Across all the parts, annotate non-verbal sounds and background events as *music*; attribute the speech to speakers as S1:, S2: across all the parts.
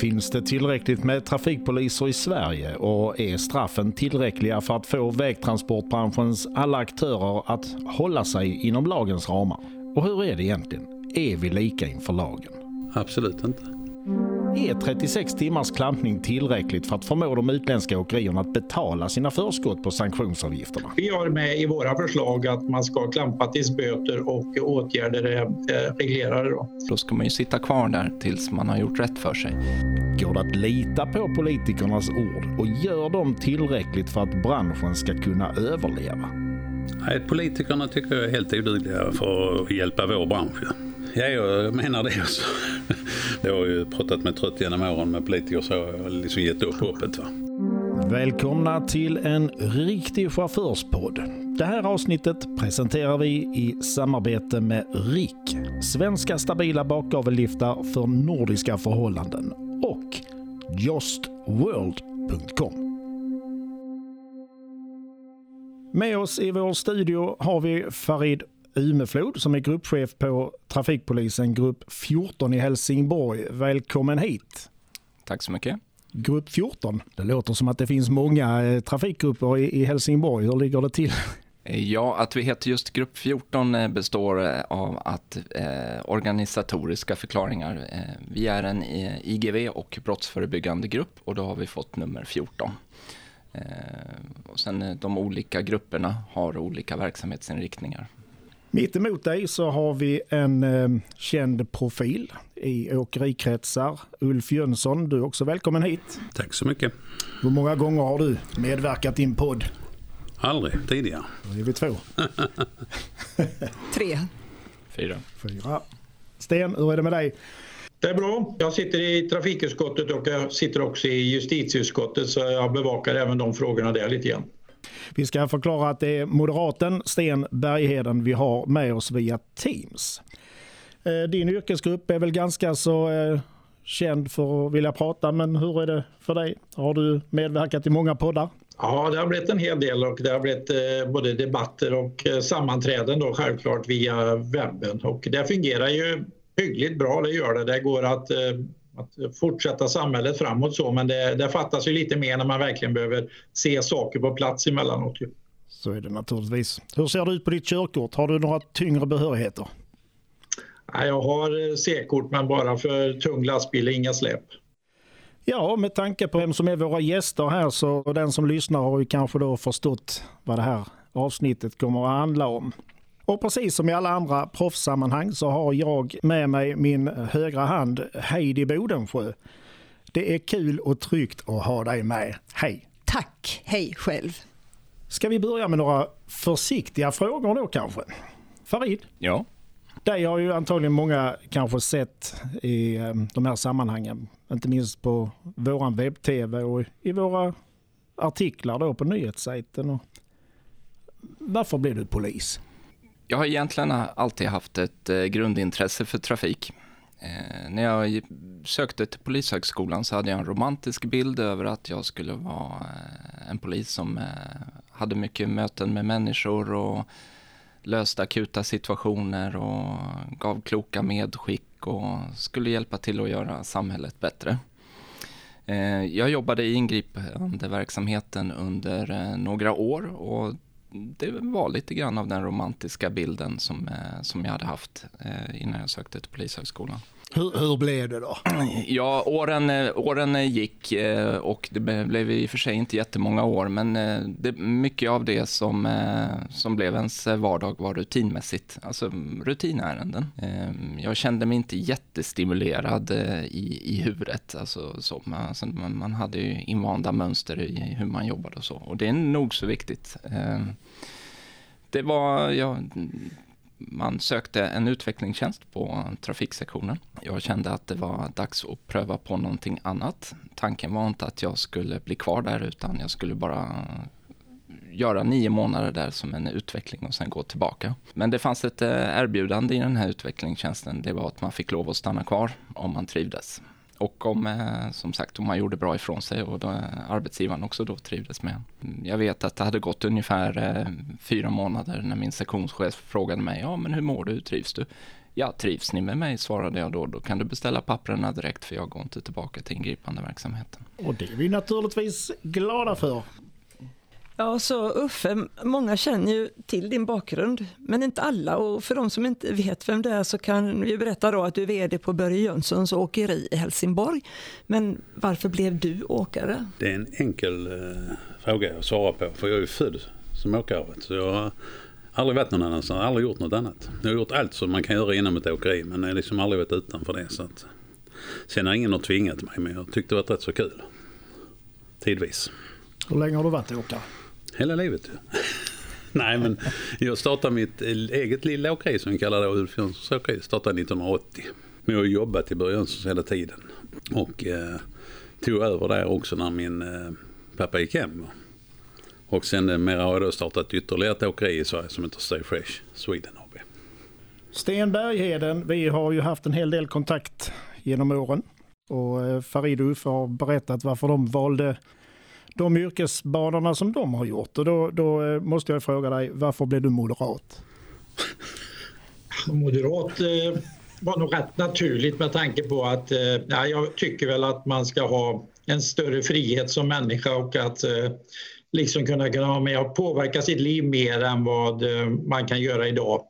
S1: Finns det tillräckligt med trafikpoliser i Sverige och är straffen tillräckliga för att få vägtransportbranschens alla aktörer att hålla sig inom lagens ramar? Och hur är det egentligen? Är vi lika inför lagen?
S2: Absolut inte.
S1: Är 36 timmars klampning tillräckligt för att förmå de utländska åkerierna att betala sina förskott på sanktionsavgifterna?
S3: Vi har med i våra förslag att man ska klampa tills böter och åtgärder är eh, reglerade. Då.
S4: Då ska man ju sitta kvar där tills man har gjort rätt för sig.
S1: Går det att lita på politikernas ord och gör de tillräckligt för att branschen ska kunna överleva?
S2: Nej, politikerna tycker jag är helt odugliga för att hjälpa vår bransch. Ja, jag menar det också. *laughs* Jag har ju pratat med trött genom åren med politiker så jag har liksom gett upp hoppet. Va?
S1: Välkomna till en riktig chaufförspodd. Det här avsnittet presenterar vi i samarbete med RIK, svenska stabila bakgavelliftar för nordiska förhållanden och justworld.com. Med oss i vår studio har vi Farid Umeflod som är gruppchef på trafikpolisen grupp 14 i Helsingborg. Välkommen hit!
S4: Tack så mycket.
S1: Grupp 14, det låter som att det finns många eh, trafikgrupper i Helsingborg. Hur ligger det till?
S4: Ja, att vi heter just grupp 14 eh, består eh, av att eh, organisatoriska förklaringar. Eh, vi är en IGV och brottsförebyggande grupp och då har vi fått nummer 14. Eh, och sen de olika grupperna har olika verksamhetsinriktningar.
S1: Mitt emot dig så har vi en eh, känd profil i åkerikretsar. Ulf Jönsson, du är också välkommen hit.
S2: Tack så mycket.
S1: Hur många gånger har du medverkat i en podd?
S2: Aldrig tidigare.
S1: Då är vi två. *laughs*
S5: Tre.
S4: Fyra.
S1: Fyra. Sten, hur är det med dig?
S3: Det är bra. Jag sitter i trafikutskottet och jag sitter också i justitieutskottet så jag bevakar även de frågorna där lite grann.
S1: Vi ska förklara att det är moderaten Sten Bergheden vi har med oss via Teams. Eh, din yrkesgrupp är väl ganska så eh, känd för att vilja prata, men hur är det för dig? Har du medverkat i många poddar?
S3: Ja, det har blivit en hel del och det har blivit eh, både debatter och sammanträden då självklart via webben och det fungerar ju hyggligt bra, det gör det. Det går att att fortsätta samhället framåt så men det, det fattas ju lite mer när man verkligen behöver se saker på plats emellanåt.
S1: Så är det naturligtvis. Hur ser det ut på ditt körkort? Har du några tyngre behörigheter?
S3: Jag har C-kort men bara för tung lastbil, inga släp.
S1: Ja, med tanke på vem som är våra gäster här så och den som lyssnar har ju kanske då förstått vad det här avsnittet kommer att handla om. Och precis som i alla andra proffssammanhang så har jag med mig min högra hand Heidi Bodensjö. Det är kul och tryggt att ha dig med. Hej!
S5: Tack! Hej själv!
S1: Ska vi börja med några försiktiga frågor då kanske? Farid?
S4: Ja?
S1: Dig har ju antagligen många kanske sett i eh, de här sammanhangen. Inte minst på våran webb-tv och i våra artiklar då på nyhetssajten. Varför blev du polis?
S4: Jag har egentligen alltid haft ett eh, grundintresse för trafik. Eh, när jag sökte till Polishögskolan så hade jag en romantisk bild över att jag skulle vara eh, en polis som eh, hade mycket möten med människor och löste akuta situationer och gav kloka medskick och skulle hjälpa till att göra samhället bättre. Eh, jag jobbade i ingripande verksamheten under eh, några år och det var lite grann av den romantiska bilden som, eh, som jag hade haft eh, innan jag sökte till Polishögskolan.
S1: Hur, hur blev det då?
S4: Ja, åren, eh, åren eh, gick eh, och det blev i och för sig inte jättemånga år, men det, mycket av det som, som blev ens vardag var rutinmässigt, alltså mm, rutinärenden. Jag kände mig inte jättestimulerad i, i huvudet, alltså, så, alltså, man, man hade ju invanda mönster i hur man jobbade och så, och det är nog så viktigt det var, ja, man sökte en utvecklingstjänst på trafiksektionen. Jag kände att det var dags att pröva på någonting annat. Tanken var inte att jag skulle bli kvar där utan jag skulle bara göra nio månader där som en utveckling och sen gå tillbaka. Men det fanns ett eh, erbjudande i den här utvecklingstjänsten. Det var att man fick lov att stanna kvar om man trivdes. Och om, eh, som sagt, om man gjorde bra ifrån sig och då, eh, arbetsgivaren också då trivdes med mm, Jag vet att det hade gått ungefär eh, fyra månader när min sektionschef frågade mig, ja men hur mår du, hur trivs du? Ja, trivs ni med mig, svarade jag då, då kan du beställa papperna direkt för jag går inte tillbaka till ingripande verksamheten.
S1: Och det är vi naturligtvis glada för.
S5: Ja, så Uffe, många känner ju till din bakgrund, men inte alla. Och för de som inte vet vem det är så kan vi berätta då att du är VD på Börje Jönssons åkeri i Helsingborg. Men varför blev du åkare?
S2: Det är en enkel eh, fråga att svara på, för jag är ju född som åkare. Så jag har aldrig varit någon annanstans, aldrig gjort något annat. Jag har gjort allt som man kan göra inom ett åkeri, men jag har liksom aldrig varit utanför det. Så att, sen har ingen har tvingat mig, men jag tyckte det var rätt så kul. Tidvis.
S1: Hur länge har du varit åkare?
S2: Hela livet ju. *laughs* Nej men jag startade mitt eget lilla åkeri som vi kallar det, Ulf Jönssons åkeri, startade 1980. Men jag har jobbat i Börje Jönssons hela tiden. Och eh, tog över där också när min eh, pappa gick hem. Och sen eh, mer har jag då startat ytterligare ett åkeri i Sverige som heter Stay Fresh Sweden AB.
S1: Sten Bergheden, vi har ju haft en hel del kontakt genom åren. Och eh, Farid och Uffe har berättat varför de valde de yrkesbanorna som de har gjort. Och då, då eh, måste jag fråga dig, varför blev du moderat? *laughs*
S3: Moderat eh, var nog rätt naturligt med tanke på att eh, jag tycker väl att man ska ha en större frihet som människa och att eh, liksom kunna, kunna vara med och påverka sitt liv mer än vad eh, man kan göra idag.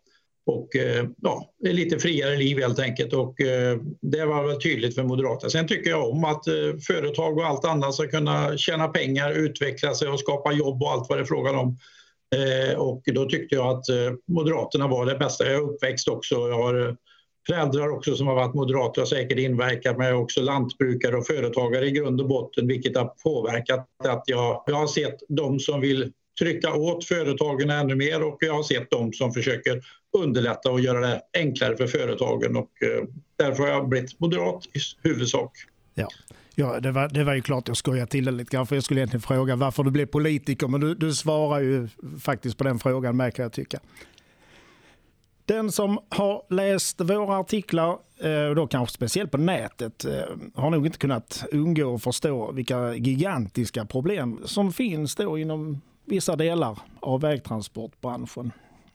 S3: Och eh, ja, lite friare liv helt enkelt och eh, det var väl tydligt för Moderaterna. Sen tycker jag om att eh, företag och allt annat ska kunna tjäna pengar, utveckla sig och skapa jobb och allt vad det är frågan om. Och då tyckte jag att Moderaterna var det bästa. Jag är uppväxt också. Jag har föräldrar också som har varit moderater och säkert inverkat men jag är också lantbrukare och företagare i grund och botten vilket har påverkat att jag, jag har sett de som vill trycka åt företagen ännu mer och jag har sett de som försöker underlätta och göra det enklare för företagen och eh, därför har jag blivit moderat i huvudsak.
S1: Ja. Ja, det var, det var ju klart jag skojade till det lite grann för jag skulle egentligen fråga varför du blev politiker men du, du svarar ju faktiskt på den frågan med kan jag tycka. Den som har läst våra artiklar, eh, och då kanske speciellt på nätet, eh, har nog inte kunnat undgå att förstå vilka gigantiska problem som finns då inom vissa delar av vägtransportbranschen.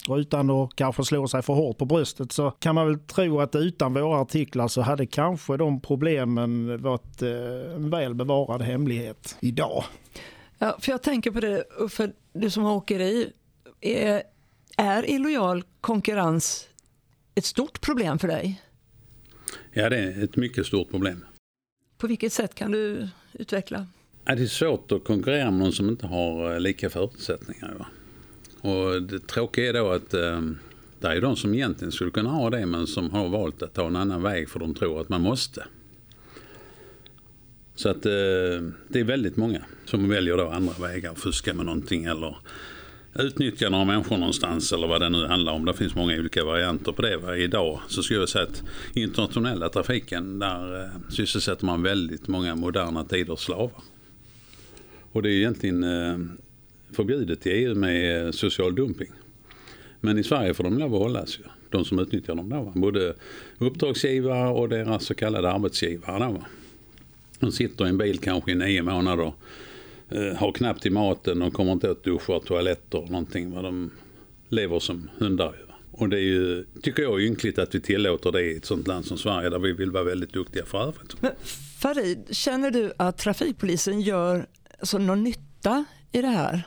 S1: Och utan att kanske slå sig för hårt på bröstet så kan man väl tro att utan våra artiklar så hade kanske de problemen varit eh, en väl bevarad hemlighet idag.
S5: Ja, för jag tänker på det, för du som åkeri, är, är illojal konkurrens ett stort problem för dig?
S2: Ja, det är ett mycket stort problem.
S5: På vilket sätt kan du utveckla?
S2: Ja, det är svårt att konkurrera med någon som inte har eh, lika förutsättningar. Och det tråkiga är då att eh, det är de som egentligen skulle kunna ha det men som har valt att ta en annan väg för de tror att man måste. Så att eh, det är väldigt många som väljer då andra vägar, fuska med någonting eller utnyttja några människor någonstans eller vad det nu handlar om. Det finns många olika varianter på det. Va? Idag så skulle jag säga att internationella trafiken där eh, sysselsätter man väldigt många moderna tiders slavar. Och det är egentligen eh, förbjudet i EU med eh, social dumping. Men i Sverige får de lov att hållas ju. De som utnyttjar dem då. Både uppdragsgivare och deras så kallade arbetsgivare. Då. De sitter i en bil kanske i nio månader Eh, har knappt i maten och kommer inte åt duschar, toaletter och någonting. De lever som hundar. Och det är ju, tycker jag ynkligt att vi tillåter det i ett sånt land som Sverige där vi vill vara väldigt duktiga för övrigt.
S5: Men Farid, känner du att trafikpolisen gör alltså, någon nytta i det här?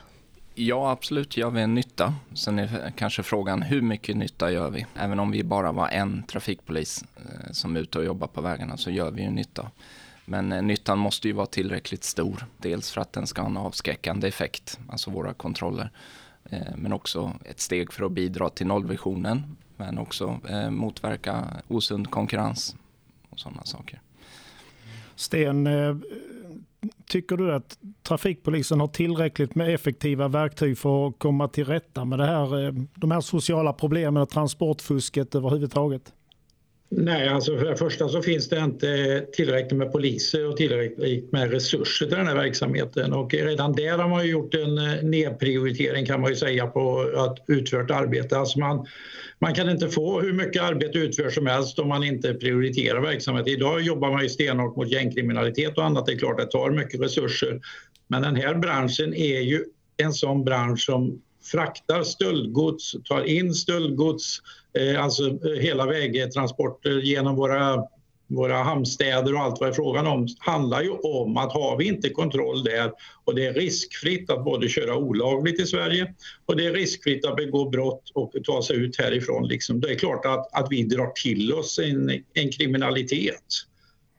S4: Ja, absolut gör vi en nytta. Sen är kanske frågan hur mycket nytta gör vi? Även om vi bara var en trafikpolis eh, som är ute och jobbar på vägarna så gör vi ju nytta. Men eh, nyttan måste ju vara tillräckligt stor. Dels för att den ska ha en avskräckande effekt, alltså våra kontroller. Eh, men också ett steg för att bidra till nollvisionen. Men också motverka osund konkurrens och sådana saker.
S1: Sten, tycker du att trafikpolisen har tillräckligt med effektiva verktyg för att komma till rätta med det här, eh, de här sociala problemen och transportfusket överhuvudtaget?
S3: Nej, alltså för det första så finns det inte tillräckligt med poliser och tillräckligt med resurser till den här verksamheten och redan där har man gjort en eh, nedprioritering kan man ju säga på att utfört arbete. Alltså man, man kan inte få hur mycket arbete utfört som helst om man inte prioriterar verksamheten. Idag jobbar man ju stenhårt mot gängkriminalitet och annat. Det är klart det tar mycket resurser. Men den här branschen är ju en sån bransch som fraktar stöldgods, tar in stöldgods, Eh, alltså eh, hela vägtransporter genom våra våra hamnstäder och allt vad det är frågan om handlar ju om att har vi inte kontroll där och det är riskfritt att både köra olagligt i Sverige och det är riskfritt att begå brott och ta sig ut härifrån. Liksom. Det är klart att, att vi drar till oss en, en kriminalitet.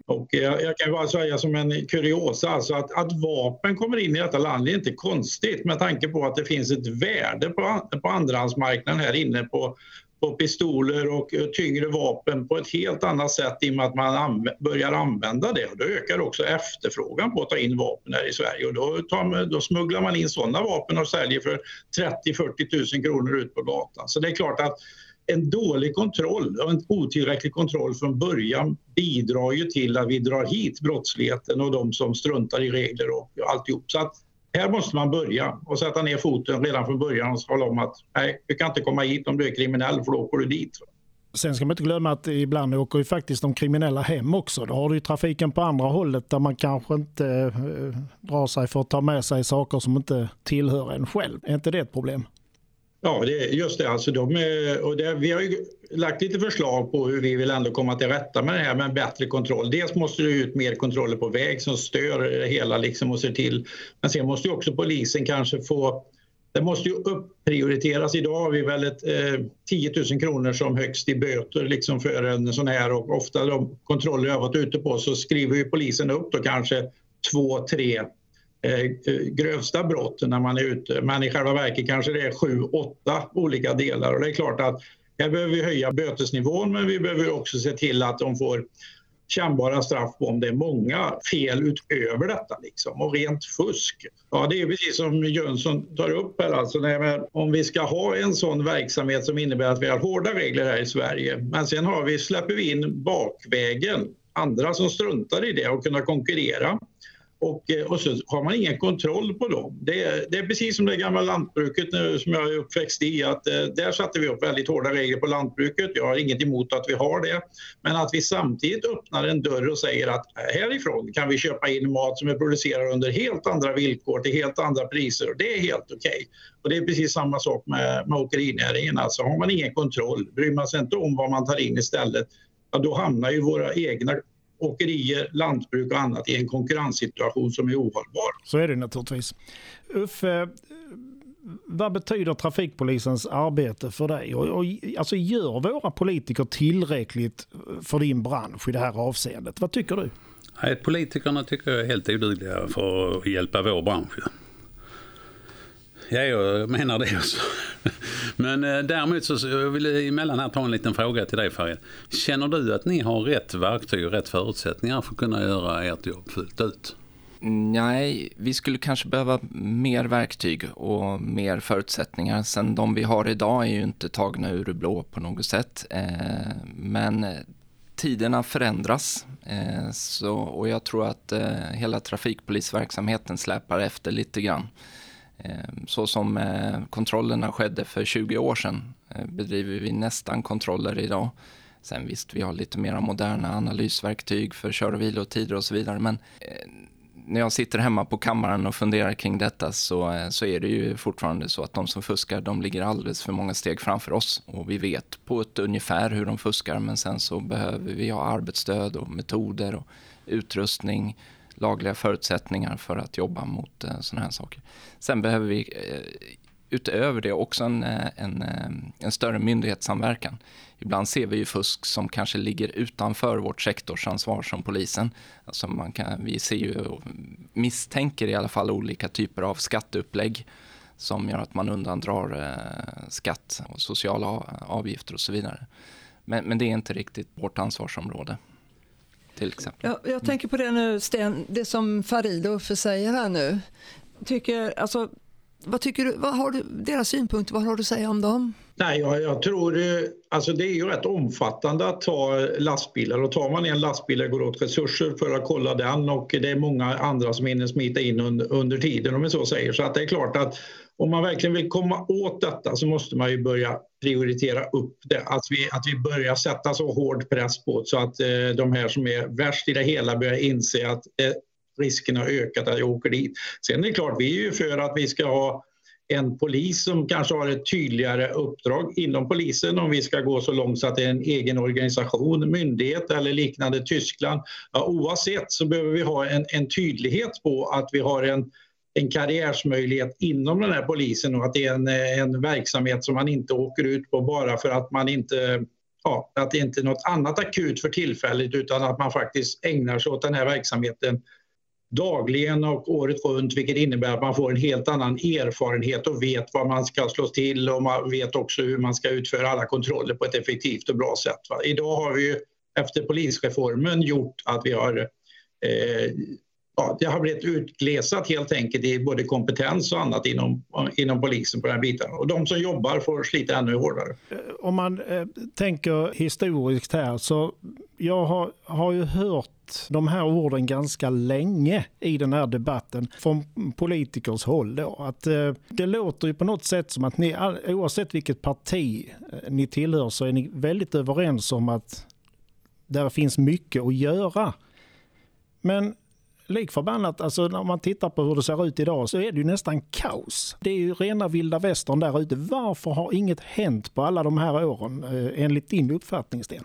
S3: Och jag, jag kan bara säga som en kuriosa, alltså att, att vapen kommer in i detta land är inte konstigt med tanke på att det finns ett värde på, på andrahandsmarknaden här inne på på pistoler och eh, tyngre vapen på ett helt annat sätt i och med att man anv börjar använda det. Och då ökar också efterfrågan på att ta in vapen här i Sverige och då, tar, då smugglar man in sådana vapen och säljer för 30-40 000 kronor ut på gatan. Så det är klart att en dålig kontroll och en otillräcklig kontroll från början bidrar ju till att vi drar hit brottsligheten och de som struntar i regler och alltihop. Så att här måste man börja och sätta ner foten redan från början och tala om att nej, du kan inte komma hit om du är kriminell för då åker du dit.
S1: Sen ska man inte glömma att ibland åker ju faktiskt de kriminella hem också. Då har du ju trafiken på andra hållet där man kanske inte eh, drar sig för att ta med sig saker som inte tillhör en själv. Är inte det ett problem?
S3: Ja, det, just det. Alltså de, och det, vi har ju lagt lite förslag på hur vi vill ändå komma till rätta med det här med en bättre kontroll. Dels måste det ut mer kontroller på väg som stör det hela liksom och ser till. Men sen måste ju också polisen kanske få det måste ju upprioriteras. Idag har vi väl ett, eh, 10 000 kronor som högst i böter liksom för en sån här och ofta de kontroller jag varit ute på så skriver ju polisen upp då kanske två, tre Eh, grövsta brotten när man är ute. Men i själva verket kanske det är sju, åtta olika delar. Och det är klart att här behöver vi höja bötesnivån men vi behöver också se till att de får kännbara straff på om det är många fel utöver detta. Liksom. Och rent fusk. Ja, det är precis som Jönsson tar upp här. Alltså, nej, om vi ska ha en sån verksamhet som innebär att vi har hårda regler här i Sverige men sen har vi, släpper vi in bakvägen andra som struntar i det och kunna konkurrera och, eh, och så har man ingen kontroll på dem. Det är, det är precis som det gamla lantbruket nu, som jag är uppväxt i. Att, eh, där satte vi upp väldigt hårda regler på lantbruket. Jag har inget emot att vi har det. Men att vi samtidigt öppnar en dörr och säger att eh, härifrån kan vi köpa in mat som är producerad under helt andra villkor till helt andra priser. Det är helt okej. Okay. Och det är precis samma sak med, med åkerinäringen. Alltså, har man ingen kontroll, bryr man sig inte om vad man tar in istället, ja, då hamnar ju våra egna åkerier, lantbruk och annat i en konkurrenssituation som är ohållbar.
S1: Så är det naturligtvis. Uffe, vad betyder trafikpolisens arbete för dig? Och, och, alltså gör våra politiker tillräckligt för din bransch i det här avseendet? Vad tycker du?
S2: Nej, politikerna tycker jag är helt odugliga för att hjälpa vår bransch. Ja, jag menar det också. Men eh, däremot så jag vill jag emellan här ta en liten fråga till dig Farid. Känner du att ni har rätt verktyg och rätt förutsättningar för att kunna göra ert jobb fullt ut?
S4: Mm, nej, vi skulle kanske behöva mer verktyg och mer förutsättningar. Sen de vi har idag är ju inte tagna ur det blå på något sätt. Eh, men eh, tiderna förändras eh, så, och jag tror att eh, hela trafikpolisverksamheten släpar efter lite grann. Ehm, så som eh, kontrollerna skedde för 20 år sedan eh, bedriver vi nästan kontroller idag. Sen visst, vi har lite mer moderna analysverktyg för kör och vilotider och så vidare. Men eh, när jag sitter hemma på kammaren och funderar kring detta så, så är det ju fortfarande så att de som fuskar, de ligger alldeles för många steg framför oss. Och vi vet på ett ungefär hur de fuskar, men sen så behöver vi ha arbetsstöd och metoder och utrustning lagliga förutsättningar för att jobba mot eh, sådana här saker. Sen behöver vi eh, utöver det också en, eh, en, eh, en, större myndighetssamverkan. Ibland ser vi ju fusk som kanske ligger utanför vårt sektorsansvar som polisen. Alltså man kan, vi ser ju, misstänker i alla fall olika typer av skatteupplägg som gör att man undandrar eh, skatt och sociala avgifter och så vidare. Men, men det är inte riktigt vårt ansvarsområde till exempel.
S5: Ja, jag tänker på det nu, Sten, det som Farid säger här nu. Tycker, alltså, vad tycker du, vad har du, deras synpunkter, vad har du att säga om dem?
S3: Nej, jag, jag tror, alltså det är ju rätt omfattande att ta lastbilar och tar man en lastbil det går åt resurser för att kolla den och det är många andra som hinner smita in under, under tiden om man så säger. Så att det är klart att om man verkligen vill komma åt detta så måste man ju börja prioritera upp det. Att vi, att vi börjar sätta så hård press på så att eh, de här som är värst i det hela börjar inse att eh, risken har ökat att jag åker dit. Sen är det klart, vi är ju för att vi ska ha en polis som kanske har ett tydligare uppdrag inom polisen om vi ska gå så långt så att det är en egen organisation, myndighet eller liknande Tyskland. Ja, oavsett så behöver vi ha en, en tydlighet på att vi har en en karriärsmöjlighet inom den här polisen och att det är en, eh, en verksamhet som man inte åker ut på bara för att man inte ja, att det inte är något annat akut för tillfället utan att man faktiskt ägnar sig åt den här verksamheten dagligen och året runt vilket innebär att man får en helt annan erfarenhet och vet vad man ska slå till och man vet också hur man ska utföra alla kontroller på ett effektivt och bra sätt. Va? Idag har vi ju efter polisreformen gjort att vi har eh, ja, det har blivit utglesat helt enkelt i både kompetens och annat inom, inom polisen på den här biten. Och de som jobbar får slita ännu hårdare.
S1: Eh, om man eh, tänker historiskt här så jag har, har ju hört de här orden ganska länge i den här debatten från politikers håll. Då. Att, eh, det låter ju på något sätt som att ni, oavsett vilket parti eh, ni tillhör så är ni väldigt överens om att det finns mycket att göra. Men lik förbannat, alltså när man tittar på hur det ser ut idag så är det ju nästan kaos. Det är ju rena vilda västern där ute. Varför har inget hänt på alla de här åren eh, enligt din uppfattning Sten?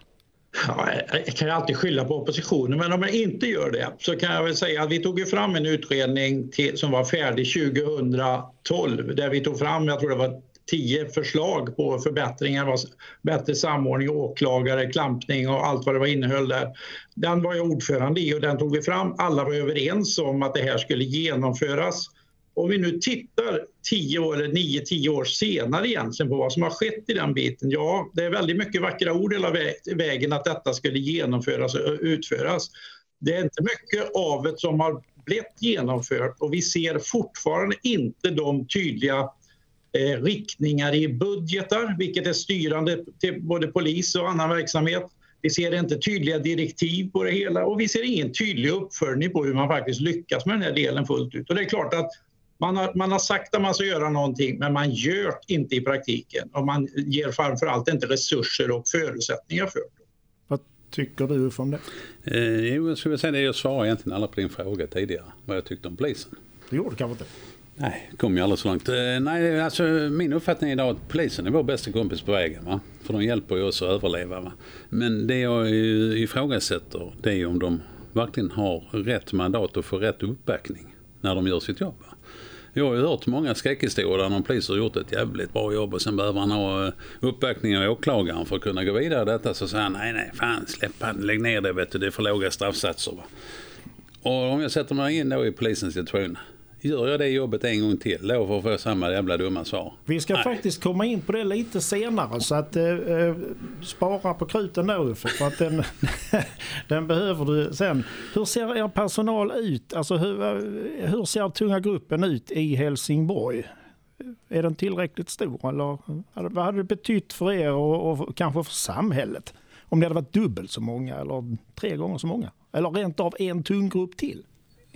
S3: Ja, jag kan alltid skylla på oppositionen, men om jag inte gör det så kan jag väl säga att vi tog fram en utredning till, som var färdig 2012 där vi tog fram, jag tror det var tio förslag på förbättringar, bättre samordning, åklagare, klampning och allt vad det var innehöll där. Den var jag ordförande i och den tog vi fram. Alla var överens om att det här skulle genomföras. Om vi nu tittar tio år, eller nio, tio år senare egentligen på vad som har skett i den biten. Ja, det är väldigt mycket vackra ord hela vägen att detta skulle genomföras och utföras. Det är inte mycket av det som har blivit genomfört och vi ser fortfarande inte de tydliga eh, riktningar i budgetar, vilket är styrande till både polis och annan verksamhet. Vi ser inte tydliga direktiv på det hela och vi ser ingen tydlig uppföljning på hur man faktiskt lyckas med den här delen fullt ut. Och det är klart att man har, man har sagt att man ska göra någonting men man gör inte i praktiken och man ger framförallt inte resurser och förutsättningar för det.
S1: Vad tycker du om det?
S2: Eh, jag skulle säga det jag svarade egentligen alla på din fråga tidigare, vad jag tyckte om polisen.
S1: Det gjorde du kanske inte?
S2: Nej, kom ju aldrig så långt. Eh, nej, alltså min uppfattning är att polisen är vår bästa kompis på vägen. Va? För de hjälper ju oss att överleva. Va? Men det jag ifrågasätter det är om de verkligen har rätt mandat och får rätt uppbackning när de gör sitt jobb. Va? Jag har ju hört många skräckhistorier där någon polis har gjort ett jävligt bra jobb och sen behöver han ha eh, uppbackning av åklagaren för att kunna gå vidare i detta. Så säger han nej, nej, fan släpp han, lägg ner det vet du, det är för låga straffsatser. Va? Och om jag sätter mig in då i polisens situation gör jag det jobbet en gång till då för att få samma jävla dumma svar?
S1: Vi ska Nej. faktiskt komma in på det lite senare så att eh, eh spara på kruten då Uffe för att den, *laughs* den behöver du sen. Hur ser er personal ut? Alltså hur, eh, hur ser tunga gruppen ut i Helsingborg? Är den tillräckligt stor eller vad hade det betytt för er och, och kanske för samhället? Om det hade varit dubbelt så många eller tre gånger så många? Eller rent av en tung grupp till?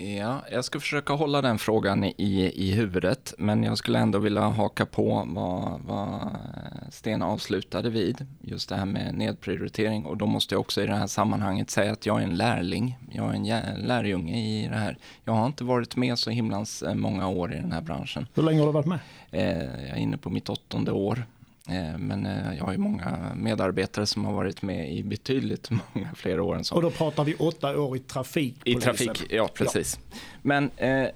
S4: Ja, jag ska försöka hålla den frågan i, i huvudet, men jag skulle ändå vilja haka på vad, vad Sten avslutade vid, just det här med nedprioritering. Och då måste jag också i det här sammanhanget säga att jag är en lärling, jag är en lärjunge i det här. Jag har inte varit med så himlans eh, många år i den här branschen.
S1: Hur länge har du varit med?
S4: Eh, jag är inne på mitt åttonde år. Eh, men eh, jag har ju många medarbetare som har varit med i betydligt *laughs* många fler år än så.
S1: Och då pratar vi åtta år i trafik.
S4: I trafik, ja precis. Ja. Men eh,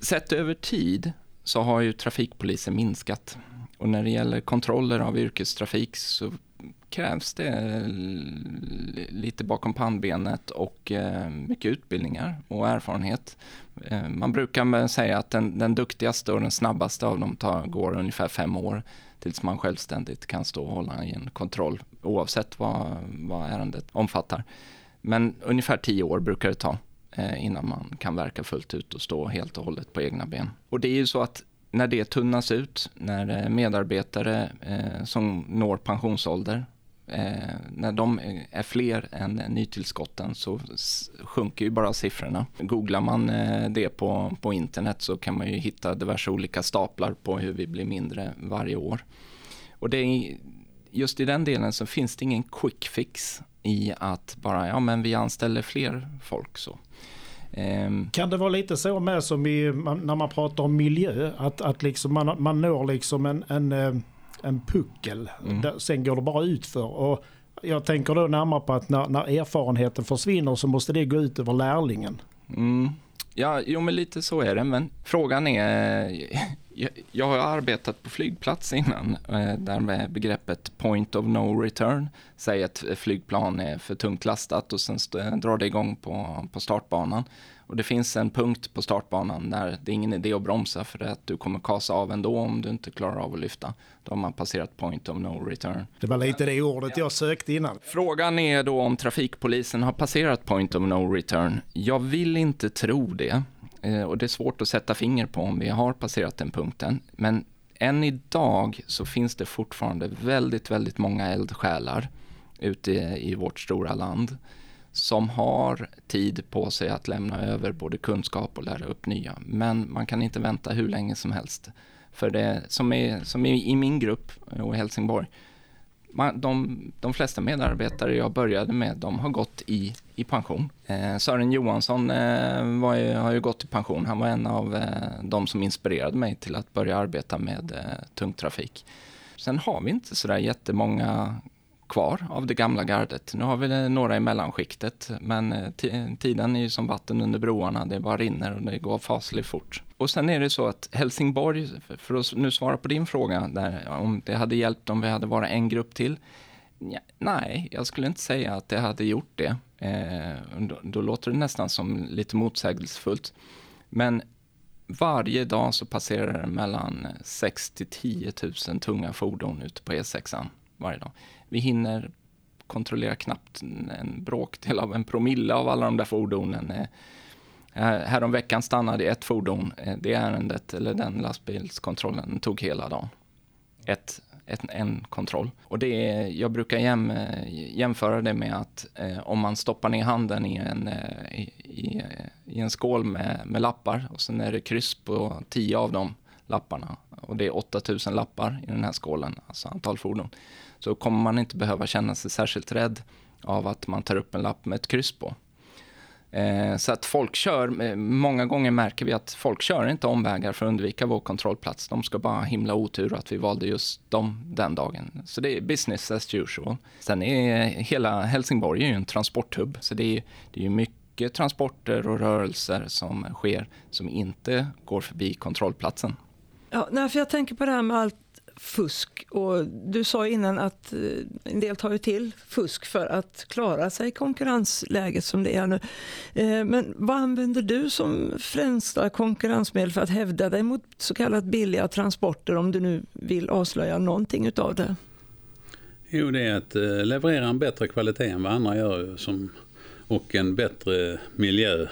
S4: sett över tid så har ju trafikpolisen minskat. Och när det gäller kontroller av yrkestrafik så krävs det lite bakom pannbenet och eh, mycket utbildningar och erfarenhet. Man brukar säga att den, den duktigaste och den snabbaste av dem tar, går ungefär fem år tills man självständigt kan stå och hålla i en kontroll oavsett vad, vad ärendet omfattar. Men ungefär tio år brukar det ta eh, innan man kan verka fullt ut och stå helt och hållet på egna ben. Och det är ju så att när det tunnas ut, när eh, medarbetare eh, som når pensionsålder Eh, när de är fler än nytillskotten så sjunker ju bara siffrorna. Googlar man eh, det på, på internet så kan man ju hitta diverse olika staplar på hur vi blir mindre varje år. Och det är, just i den delen så finns det ingen quick fix i att bara, ja men vi anställer fler folk så.
S1: Ehm. Kan det vara lite så med som i, när man pratar om miljö, att, att liksom man, man når liksom en, en, eh, en puckel, mm. där, sen går det bara utför. Och jag tänker då närmare på att när, när erfarenheten försvinner så måste det gå ut över lärlingen.
S4: Mm. Ja, jo men lite så är det, men frågan är... *laughs* Jag, jag har arbetat på flygplats innan, eh, där med begreppet point of no return. Säg att flygplan är för tungt lastat och sen drar det igång på, på startbanan. Och det finns en punkt på startbanan där det är ingen idé att bromsa för att du kommer kasa av ändå om du inte klarar av att lyfta. Då har man passerat point of no return.
S1: Det var lite det ordet jag sökte innan.
S4: Frågan är då om trafikpolisen har passerat point of no return. Jag vill inte tro det. Eh, och det är svårt att sätta finger på om vi har passerat den punkten. Men än idag så finns det fortfarande väldigt, väldigt många eldsjälar ute i vårt stora land som har tid på sig att lämna över både kunskap och lära upp nya. Men man kan inte vänta hur länge som helst. För det som är, som är i min grupp eh, och i Helsingborg, man, de, de flesta medarbetare jag började med, de har gått i, i pension. Eh, Sören Johansson eh, var, har ju gått i pension. Han var en av eh, de som inspirerade mig till att börja arbeta med eh, tung trafik. Sen har vi inte sådär jättemånga kvar av det gamla gardet. Nu har vi några i mellanskiktet, men eh, tiden är ju som vatten under broarna. Det bara rinner och det går fasligt fort. Och sen är det så att Helsingborg, för att nu svara på din fråga, där, om det hade hjälpt om vi hade varit en grupp till. Ja, nej, jag skulle inte säga att det hade gjort det. Eh, då, då, låter det nästan som lite motsägelsefullt. Men varje dag så passerar det mellan 6 till 10 000 tunga fordon ute på E6 varje dag. Vi hinner kontrollera knappt en bråkdel av en promille av alla de där fordonen. Eh, Häromveckan stannade ett fordon. Eh, det ärendet, eller den lastbilskontrollen, tog hela dagen. Ett, ett, en kontroll. Och det är, jag brukar jäm, eh, jämföra det med att eh, om man stoppar ner handen i en, i, i, i, en skål med, med lappar och sen är det kryss på tio av de lapparna och det är 8000 lappar i den här skålen, alltså antal fordon så kommer man inte behöva känna sig särskilt rädd av att man tar upp en lapp med ett kryss på. Eh, så att folk kör, eh, många gånger märker vi att folk kör inte omvägar för att undvika vår kontrollplats. De ska bara himla otur att vi valde just dem den dagen. Så det är business as usual. Sen är eh, hela Helsingborg är ju en transporthubb, så det är, det är mycket transporter och rörelser som sker som inte går förbi kontrollplatsen.
S5: Ja, nej, för jag tänker på det här med allt fusk. Och du sa innan att eh, en del tar ju till fusk för att klara sig i konkurrensläget som det är nu. Eh, men vad använder du som främsta konkurrensmedel för att hävda dig mot så kallat billiga transporter om du nu vill avslöja någonting utav det?
S2: Jo, det är att eh, leverera en bättre kvalitet än vad andra gör som, och en bättre miljö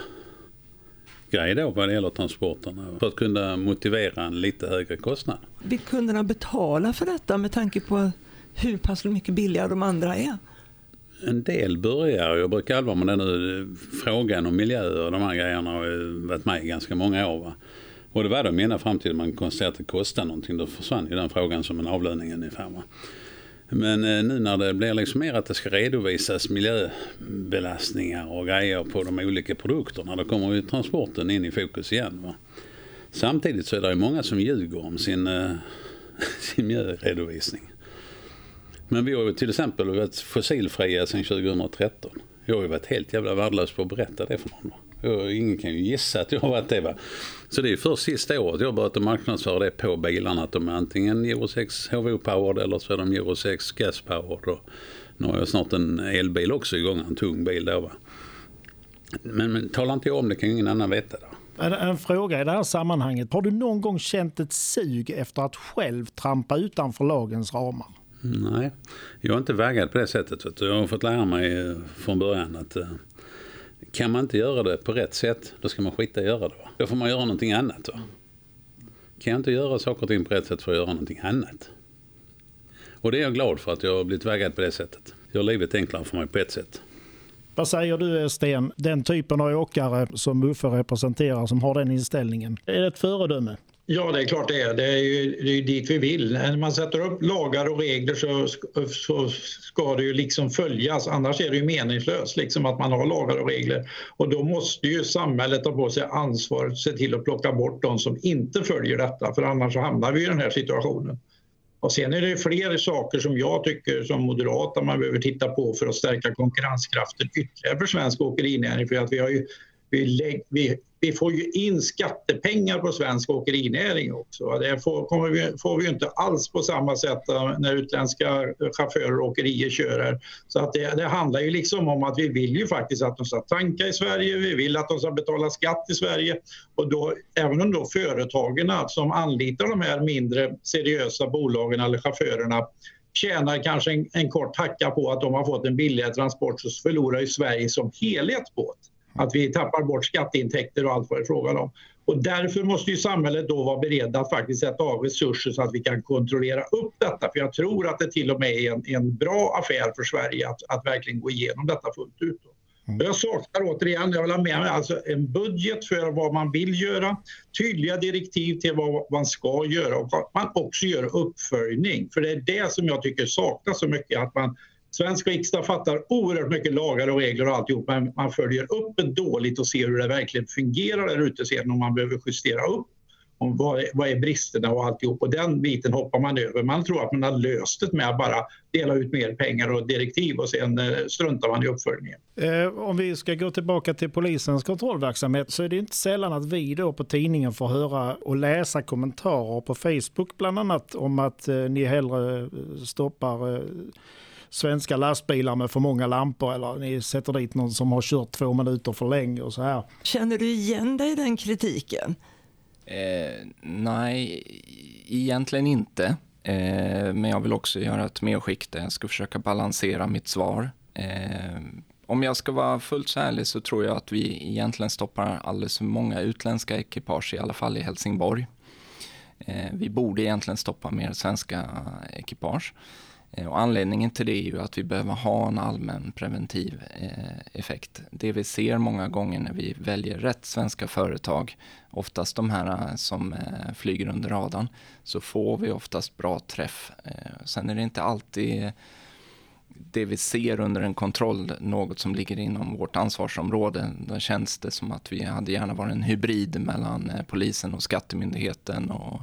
S2: grej då vad det gäller transporterna för att kunna motivera en lite högre kostnad.
S5: Vill kunderna betala för detta med tanke på hur pass mycket billigare de andra är?
S2: En del börjar, jag brukar allvar med den nu, frågan om miljö och de här grejerna har varit med i ganska många år. Va? Och det var de ena fram till man konstaterade att det kostade någonting. Då försvann ju den frågan som en avlöning ungefär. Va? Men eh, nu när det blir liksom mer att det ska redovisas miljöbelastningar och grejer på de olika produkterna, då kommer ju transporten in i fokus igen. Va? Samtidigt så är det många som ljuger om sin, eh, *laughs* sin miljöredovisning. Men vi har ju till exempel varit fossilfria sedan 2013. Jag har ju varit helt jävla värdelös på att berätta det för någon. Ingen kan ju gissa att jag har varit det. Va? Så det är först sista året jag har börjat marknadsföra det på bilarna. Att de är antingen Euro 6 HVO-powered eller så är de Euro 6 gas-powered. Nu har jag snart en elbil också igång, en tung bil då. Va? Men, men talar inte jag om det kan ju ingen annan veta. Då.
S1: En, en fråga i det här sammanhanget. Har du någon gång känt ett sug efter att själv trampa utanför lagens ramar?
S2: Nej, jag har inte vägat på det sättet. Jag har fått lära mig eh, från början att eh, kan man inte göra det på rätt sätt, då ska man skita i att göra det. Va? Då får man göra någonting annat. Va? Kan jag inte göra saker och ting på rätt sätt får jag göra någonting annat. Och det är jag glad för att jag har blivit vägad på det sättet. Gör livet enklare för mig på ett sätt.
S1: Vad säger du Sten, den typen av åkare som Uffe representerar som har den inställningen, är det ett föredöme?
S3: Ja, det är klart det är. Det är ju, det är dit vi vill. När man sätter upp lagar och regler så, så ska det ju liksom följas. Annars är det ju meningslöst liksom att man har lagar och regler. Och då måste ju samhället ta på sig ansvaret och se till att plocka bort de som inte följer detta. För annars så hamnar vi i den här situationen. Och sen är det fler saker som jag tycker som moderat att man behöver titta på för att stärka konkurrenskraften ytterligare för svensk åkerinäring. För att vi har ju vi, vi, vi får ju in skattepengar på svensk åkerinäring också. Det får, kommer vi, får vi inte alls på samma sätt eh, när utländska chaufförer och åkerier kör här. Så att det, det, handlar ju liksom om att vi vill ju faktiskt att de ska tanka i Sverige, vi vill att de ska betala skatt i Sverige och då, även om då företagen som anlitar de här mindre seriösa bolagen eller chaufförerna tjänar kanske en, en kort hacka på att de har fått en billigare transport så förlorar ju Sverige som helhet på det. Att vi tappar bort skatteintäkter och allt vad det är frågan om. Och därför måste ju samhället då vara beredd att faktiskt sätta av resurser så att vi kan kontrollera upp detta. För jag tror att det till och med är en, en bra affär för Sverige att, att verkligen gå igenom detta fullt ut. Mm. Jag saknar återigen, jag vill ha med mig alltså en budget för vad man vill göra, tydliga direktiv till vad man ska göra och att man också gör uppföljning. För det är det som jag tycker saknas så mycket, att man Svensk riksdag fattar oerhört mycket lagar och regler och alltihop men man följer upp det dåligt och ser hur det verkligen fungerar där ute sen om man behöver justera upp. Om vad, är, vad är bristerna och alltihop. Och den biten hoppar man över. Man tror att man har löst det med att bara dela ut mer pengar och direktiv och sen eh, struntar man i uppföljningen.
S1: Eh, om vi ska gå tillbaka till polisens kontrollverksamhet så är det inte sällan att vi då på tidningen får höra och läsa kommentarer på Facebook bland annat om att eh, ni hellre eh, stoppar eh, svenska lastbilar med för många lampor eller ni sätter dit någon som har kört två minuter för länge och så här.
S5: Känner du igen dig i den kritiken?
S4: Eh, nej, egentligen inte. Eh, men jag vill också göra ett medskick där jag ska försöka balansera mitt svar. Eh, om jag ska vara fullt så ärlig så tror jag att vi egentligen stoppar alldeles för många utländska ekipage, i alla fall i Helsingborg. Eh, vi borde egentligen stoppa mer svenska ekipage. Eh, och anledningen till det är ju att vi behöver ha en allmän preventiv eh, effekt. Det vi ser många gånger när vi väljer rätt svenska företag, oftast de här eh, som flyger under radarn, så får vi oftast bra träff. Sen är det inte alltid det vi ser under en kontroll något som ligger inom vårt ansvarsområde. Då känns det som att vi hade gärna varit en hybrid mellan polisen och skattemyndigheten och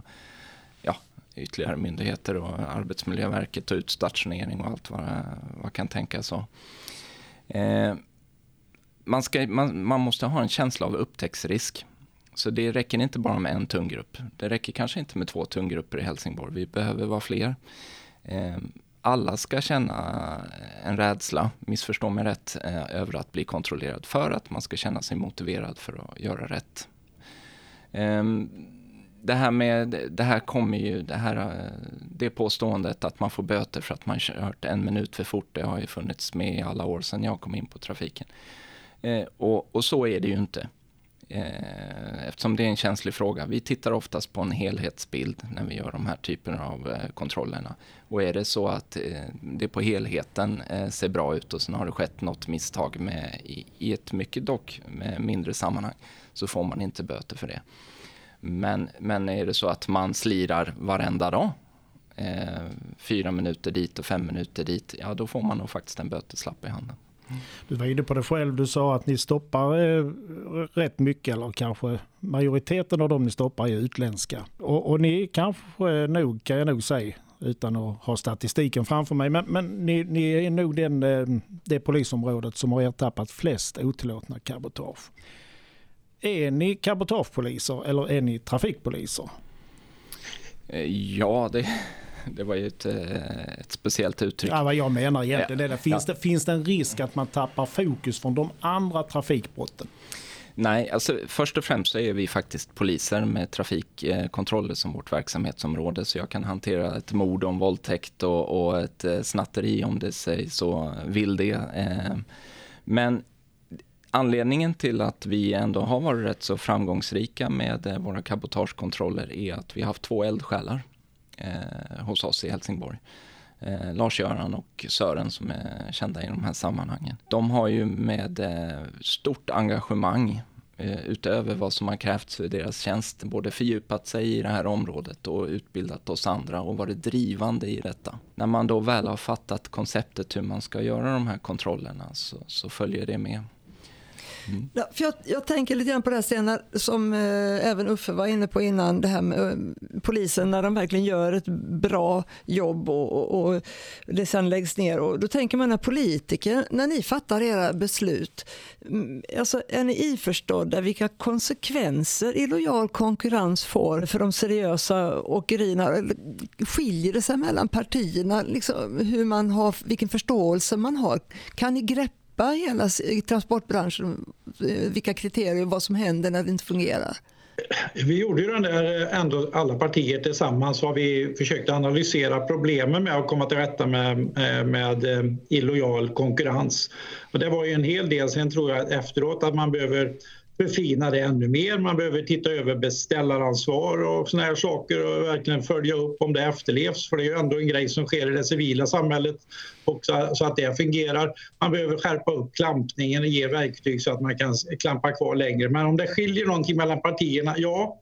S4: ytterligare myndigheter och Arbetsmiljöverket och utstationering och allt vad, vad kan tänkas. Så. Eh, man, ska, man, man måste ha en känsla av upptäcktsrisk. Så det räcker inte bara med en tung grupp. Det räcker kanske inte med två tunggrupper i Helsingborg. Vi behöver vara fler. Eh, alla ska känna en rädsla, missförstå mig rätt, eh, över att bli kontrollerad för att man ska känna sig motiverad för att göra rätt. Ehm, det här med, det här kommer ju, det här, eh, det påståendet att man får böter för att man kört en minut för fort, det har ju funnits med i alla år sedan jag kom in på trafiken. Eh, och, och, så är det ju inte. Eh, eftersom det är en känslig fråga. Vi tittar oftast på en helhetsbild när vi gör de här typerna av eh, kontrollerna. Och är det så att eh, det på helheten eh, ser bra ut och sen har det skett något misstag med, i, i ett mycket dock mindre sammanhang så får man inte böter för det. Men, men är det så att man slirar varenda dag, eh, fyra minuter dit och fem minuter dit, ja då får man nog faktiskt en böteslapp i handen.
S1: Du var inne på det själv, du sa att ni stoppar eh, rätt mycket eller kanske majoriteten av dem ni stoppar är utländska. Och, och ni kanske nog, kan jag nog säga, utan att ha statistiken framför mig, men, men ni, ni, är nog den, eh, det polisområdet som har ertappat flest otillåtna cabotage. Är ni cabotagepoliser eller är ni trafikpoliser?
S4: Eh, ja, det, *laughs* det var ju ett, eh, ett speciellt uttryck.
S1: Ja, vad jag menar egentligen ja. det. Finns, ja. det, finns det en risk att man tappar fokus från de andra trafikbrotten?
S4: Nej, alltså först och främst så är vi faktiskt poliser med trafikkontroller som vårt verksamhetsområde. Så jag kan hantera ett mord en våldtäkt och, och ett eh, snatteri om det sig så vill det. Men Anledningen till att vi ändå har varit rätt så framgångsrika med eh, våra cabotagekontroller är att vi har haft två eldsjälar eh, hos oss i Helsingborg. Eh, Lars-Göran och Sören som är kända i de här sammanhangen. De har ju med eh, stort engagemang eh, utöver vad som har krävts för deras tjänst, både fördjupat sig i det här området och utbildat oss andra och varit drivande i detta. När man då väl har fattat konceptet hur man ska göra de här kontrollerna så, så följer det med.
S5: Mm. Ja, för jag, jag, tänker lite grann på det här senare, som eh, även Uffe var inne på innan, det här med eh, polisen när de verkligen gör ett bra jobb och, och, och, det sen läggs ner. Och då tänker man när politiker, när ni fattar era beslut, mm, alltså, är ni iförstådda vilka konsekvenser illojal konkurrens får för de seriösa åkerierna? Skiljer det sig mellan partierna, liksom, hur man har, vilken förståelse man har? Kan ni greppa greppa hela transportbranschen, eh, vilka kriterier och vad som händer när det inte fungerar?
S3: Vi gjorde ju den där, eh, ändå alla partier tillsammans har vi försökt analysera problemen med att komma till rätta med, eh, med illojal konkurrens. Och det var ju en hel del, sen tror jag efteråt att man behöver förfina det ännu mer. Man behöver titta över beställaransvar och såna här saker och verkligen följa upp om det efterlevs. För det är ju ändå en grej som sker i det civila samhället också, så att det fungerar. Man behöver skärpa upp klampningen och ge verktyg så att man kan klampa kvar längre. Men om det skiljer någonting mellan partierna? Ja,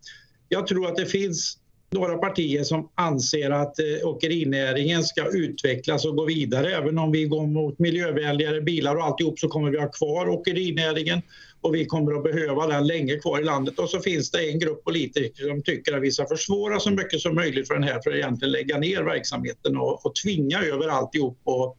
S3: jag tror att det finns några partier som anser att eh, åkerinäringen ska utvecklas och gå vidare. Även om vi går mot miljövänligare bilar och alltihop så kommer vi ha kvar åkerinäringen och vi kommer att behöva den länge kvar i landet. Och så finns det en grupp politiker som tycker att vi ska försvåra så mycket som möjligt för den här för att egentligen lägga ner verksamheten och, och tvinga över alltihop och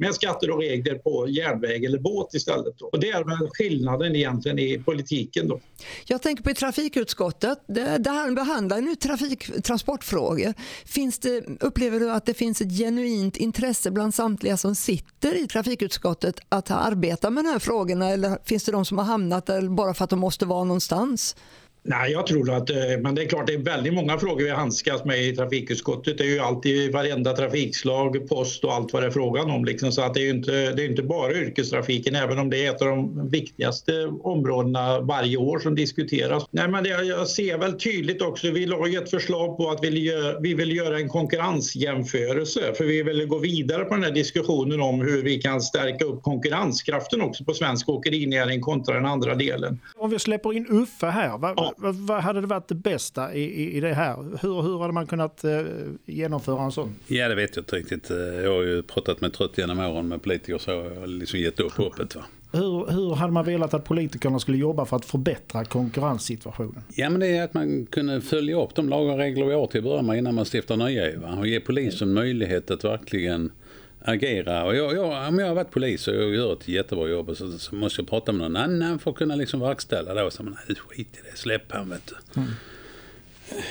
S3: med skatter och regler på järnväg eller båt istället. Då. Och det är väl skillnaden egentligen i politiken. Då.
S5: Jag tänker på i trafikutskottet, där behandlar nu trafik, transportfrågor. Finns det, upplever du att det finns ett genuint intresse bland samtliga som sitter i trafikutskottet att arbeta med de här frågorna eller finns det de som har hamnat där bara för att de måste vara någonstans?
S3: Nej, jag tror att, eh, men det är klart det är väldigt många frågor vi handskas med i trafikutskottet. Det är ju alltid varenda trafikslag, post och allt vad det är frågan om. Liksom. Så att det är ju inte, det är inte bara yrkestrafiken, även om det är ett av de viktigaste områdena varje år som diskuteras. Nej, men det, jag ser väl tydligt också, vi la ju ett förslag på att vi, vi vill göra en konkurrensjämförelse, för vi vill gå vidare på den här diskussionen om hur vi kan stärka upp konkurrenskraften också på svensk åkerinäring kontra den andra delen.
S1: Om vi släpper in Uffe här, vad, ja vad, vad, hade det varit det bästa i, i, i det här? Hur, hur hade man kunnat eh, genomföra en sån?
S2: Ja, det vet jag inte riktigt. Jag har ju pratat med trött genom åren med politiker så jag har liksom gett upp hoppet. Va?
S1: Hur, hur hade man velat att politikerna skulle jobba för att förbättra konkurrenssituationen?
S2: Ja, men det är att man kunde följa upp de lagar och regler vi har till att börja med innan man stiftar nya. Va? Och ge polisen möjlighet att verkligen agera. Och jag, jag, om jag har varit polis och jag gör ett jättebra jobb så, så måste jag prata med någon annan för att kunna liksom verkställa det. Och så, men, skit i det, släpp han vet du. Mm.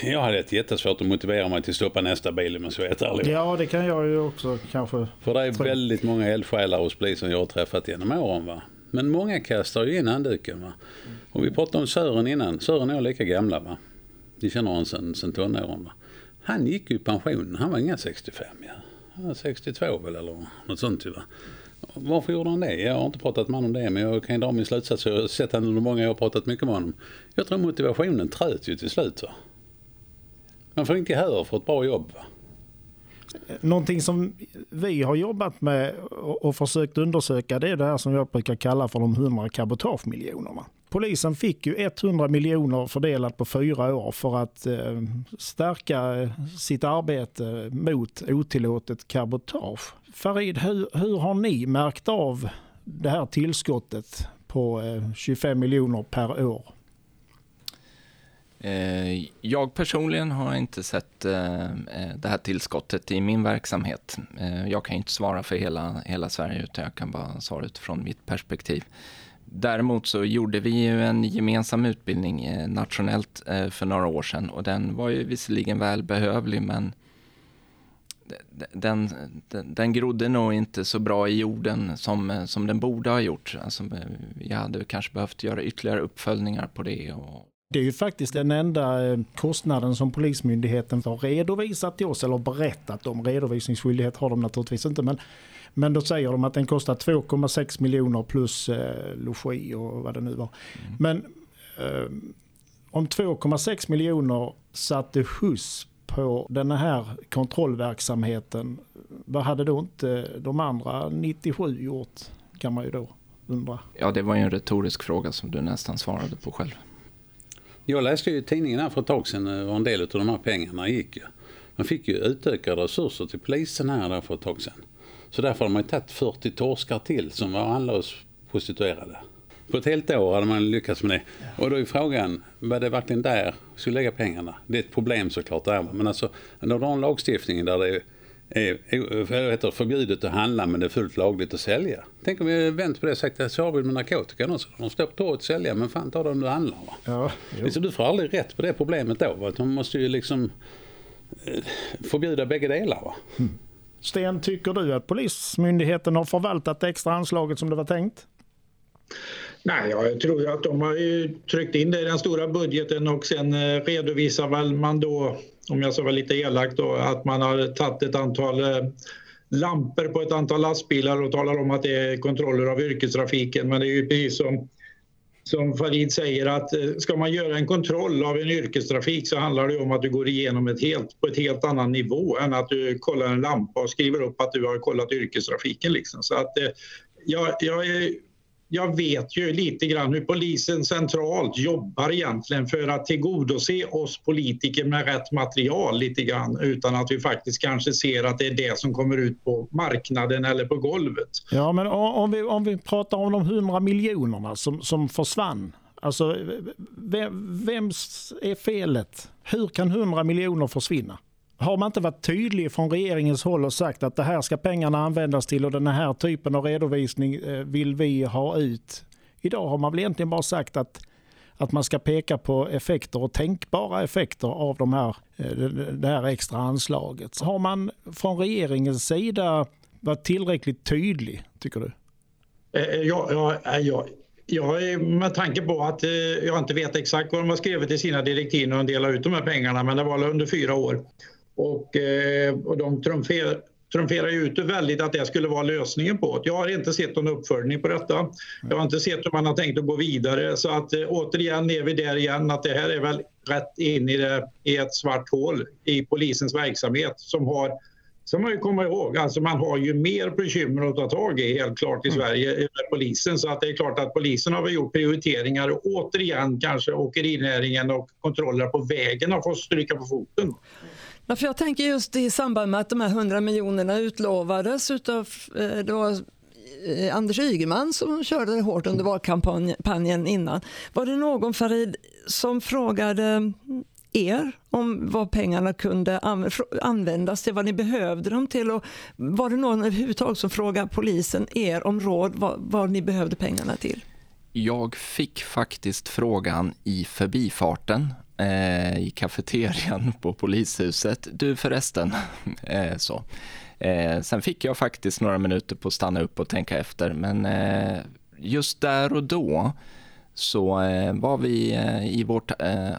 S2: Jag hade ett jättesvårt att motivera mig till att stoppa nästa bil om jag ska vara ärlig.
S1: Ja, det kan jag ju också kanske.
S2: För det är väldigt många eldsjälar hos polisen jag har träffat genom åren. Va? Men många kastar ju in handduken. Va? Och vi pratade om Sören innan. Sören och jag är lika gamla. Va? Vi känner honom sedan, sedan tonåren. Va? Han gick ju i pension. Han var inga 65. Ja. 62 väl eller något sånt ju va. Varför gjorde han det? Jag har inte pratat med honom om det men jag kan dra min slutsats. Jag har sett honom under många år och pratat mycket med honom. Jag tror motivationen tröt ju till slut va. Man får inte gehör för ett bra jobb va.
S1: Någonting som vi har jobbat med och försökt undersöka det är det här som jag brukar kalla för de 100 cabotagemiljonerna. Polisen fick ju 100 miljoner fördelat på fyra år för att eh, stärka sitt arbete mot otillåtet cabotage. Farid, hur, hur har ni märkt av det här tillskottet på eh, 25 miljoner per år?
S4: Eh, jag personligen har inte sett eh, eh, det här tillskottet i min verksamhet. Jag kan inte svara för hela, hela Sverige utan jag kan bara svara utifrån mitt perspektiv. Däremot så gjorde vi ju en gemensam utbildning eh, nationellt eh, för några år sedan och den var ju visserligen välbehövlig men den, den, den grodde nog inte så bra i jorden som, eh, som den borde ha gjort. Alltså, vi hade kanske behövt göra ytterligare uppföljningar på det. Och...
S1: Det är ju faktiskt den enda kostnaden som Polismyndigheten har redovisat till oss eller berättat om. Redovisningsskyldighet har de naturligtvis inte men men då säger de att den kostar 2,6 miljoner plus eh, logi och vad det nu var. Mm. Men eh, om 2,6 miljoner satte skjuts på den här kontrollverksamheten, vad hade då inte de andra 97 gjort kan man ju då undrar.
S4: Ja, det var ju en retorisk fråga som du nästan svarade på själv.
S2: Jag läste ju i tidningen här för ett tag sedan var en del av de här pengarna gick ju. Man fick ju utökade resurser till polisen här för ett tag sedan. Så därför har man tagit 40 torskar till som var handlös prostituerade. På ett helt år hade man lyckats med det. Och då är frågan, var det verkligen där vi skulle lägga pengarna? Det är ett problem såklart där. Men alltså, när du har en lagstiftning där det är, är, heter, förbjudet att handla men det är fullt lagligt att sälja. Tänk om vi vänt på det och sagt så har vi med narkotikan också. De står på torget att sälja men fan ta dem du handlar. Va? Ja, liksom, du får aldrig rätt på det problemet då. Va? Man måste ju liksom eh, förbjuda bägge delar. Va? Mm.
S1: Sten, tycker du att Polismyndigheten har förvaltat det extra anslaget som det var tänkt?
S3: Nej, jag tror att de har ju tryckt in det i den stora budgeten och sen eh, redovisar väl man då, om jag ska vara lite elak då, att man har tagit ett antal eh, lampor på ett antal lastbilar och talar om att det är kontroller av yrkestrafiken. Men det är ju precis som, som Farid säger att eh, ska man göra en kontroll av en yrkestrafik så handlar det om att du går igenom ett helt, på ett helt annan nivå än att du kollar en lampa och skriver upp att du har kollat yrkestrafiken. Liksom. Så att, eh, jag, jag är jag vet ju lite grann hur polisen centralt jobbar egentligen för att tillgodose oss politiker med rätt material lite grann utan att vi faktiskt kanske ser att det är det som kommer ut på marknaden eller på golvet.
S1: Ja, men om vi, om vi pratar om de 100 miljonerna som, som försvann. Alltså, vem, vems är felet? Hur kan 100 miljoner försvinna? Har man inte varit tydlig från regeringens håll och sagt att det här ska pengarna användas till och den här typen av redovisning eh, vill vi ha ut. Idag har man väl egentligen bara sagt att, att man ska peka på effekter och tänkbara effekter av de här, eh, det här extra anslaget. Har man från regeringens sida varit tillräckligt tydlig, tycker du?
S3: Eh, ja, ja, ja. Ja, med tanke på att jag inte vet exakt vad de har skrivit i sina direktiv när de delar ut de här pengarna, men det var under fyra år. Och, eh, och de trumfer, trumferar ut väldigt att det skulle vara lösningen på det. Jag har inte sett någon uppföljning på detta. Jag har inte sett hur man har tänkt att gå vidare. Så att eh, återigen är vi där igen att det här är väl rätt in i, det, i ett svart hål i polisens verksamhet som har Sen man ju komma ihåg, alltså man har ju mer bekymmer att ta tag i helt klart i mm. Sverige med polisen. Så att det är klart att polisen har gjort prioriteringar och återigen kanske åkerinäringen och kontroller på vägen har fått stryka på foten.
S5: Ja, för jag tänker just i samband med att de här 100 miljonerna utlovades utav eh, det var eh, Anders Ygeman som körde hårt under valkampanjen innan. Var det någon Farid som frågade er om vad pengarna kunde användas till, vad ni behövde dem till och var det någon överhuvudtaget som frågade polisen er om råd vad, vad ni behövde pengarna till?
S4: Jag fick faktiskt frågan i förbifarten eh, i kafeterian *laughs* på polishuset. Du förresten, *laughs* eh, så. Eh, sen fick jag faktiskt några minuter på att stanna upp och tänka efter, men eh, just där och då så eh, var vi eh, i vårt, eh,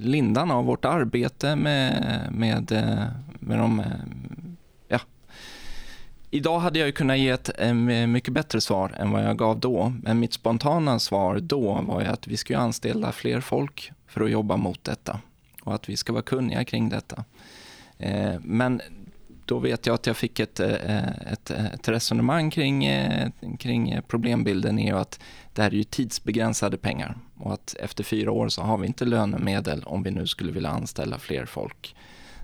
S4: lindan av vårt arbete med, med, eh, med de eh, ja. Idag hade jag kunnat ge ett mycket bättre svar än vad jag gav då, men mitt spontana svar då var att vi ska anställa fler folk för att jobba mot detta och att vi ska vara kunniga kring detta. Eh, men då vet jag att jag fick ett, eh, ett, ett resonemang kring, eh, kring problembilden är att det här är ju tidsbegränsade pengar och att efter fyra år så har vi inte lönemedel om vi nu skulle vilja anställa fler folk.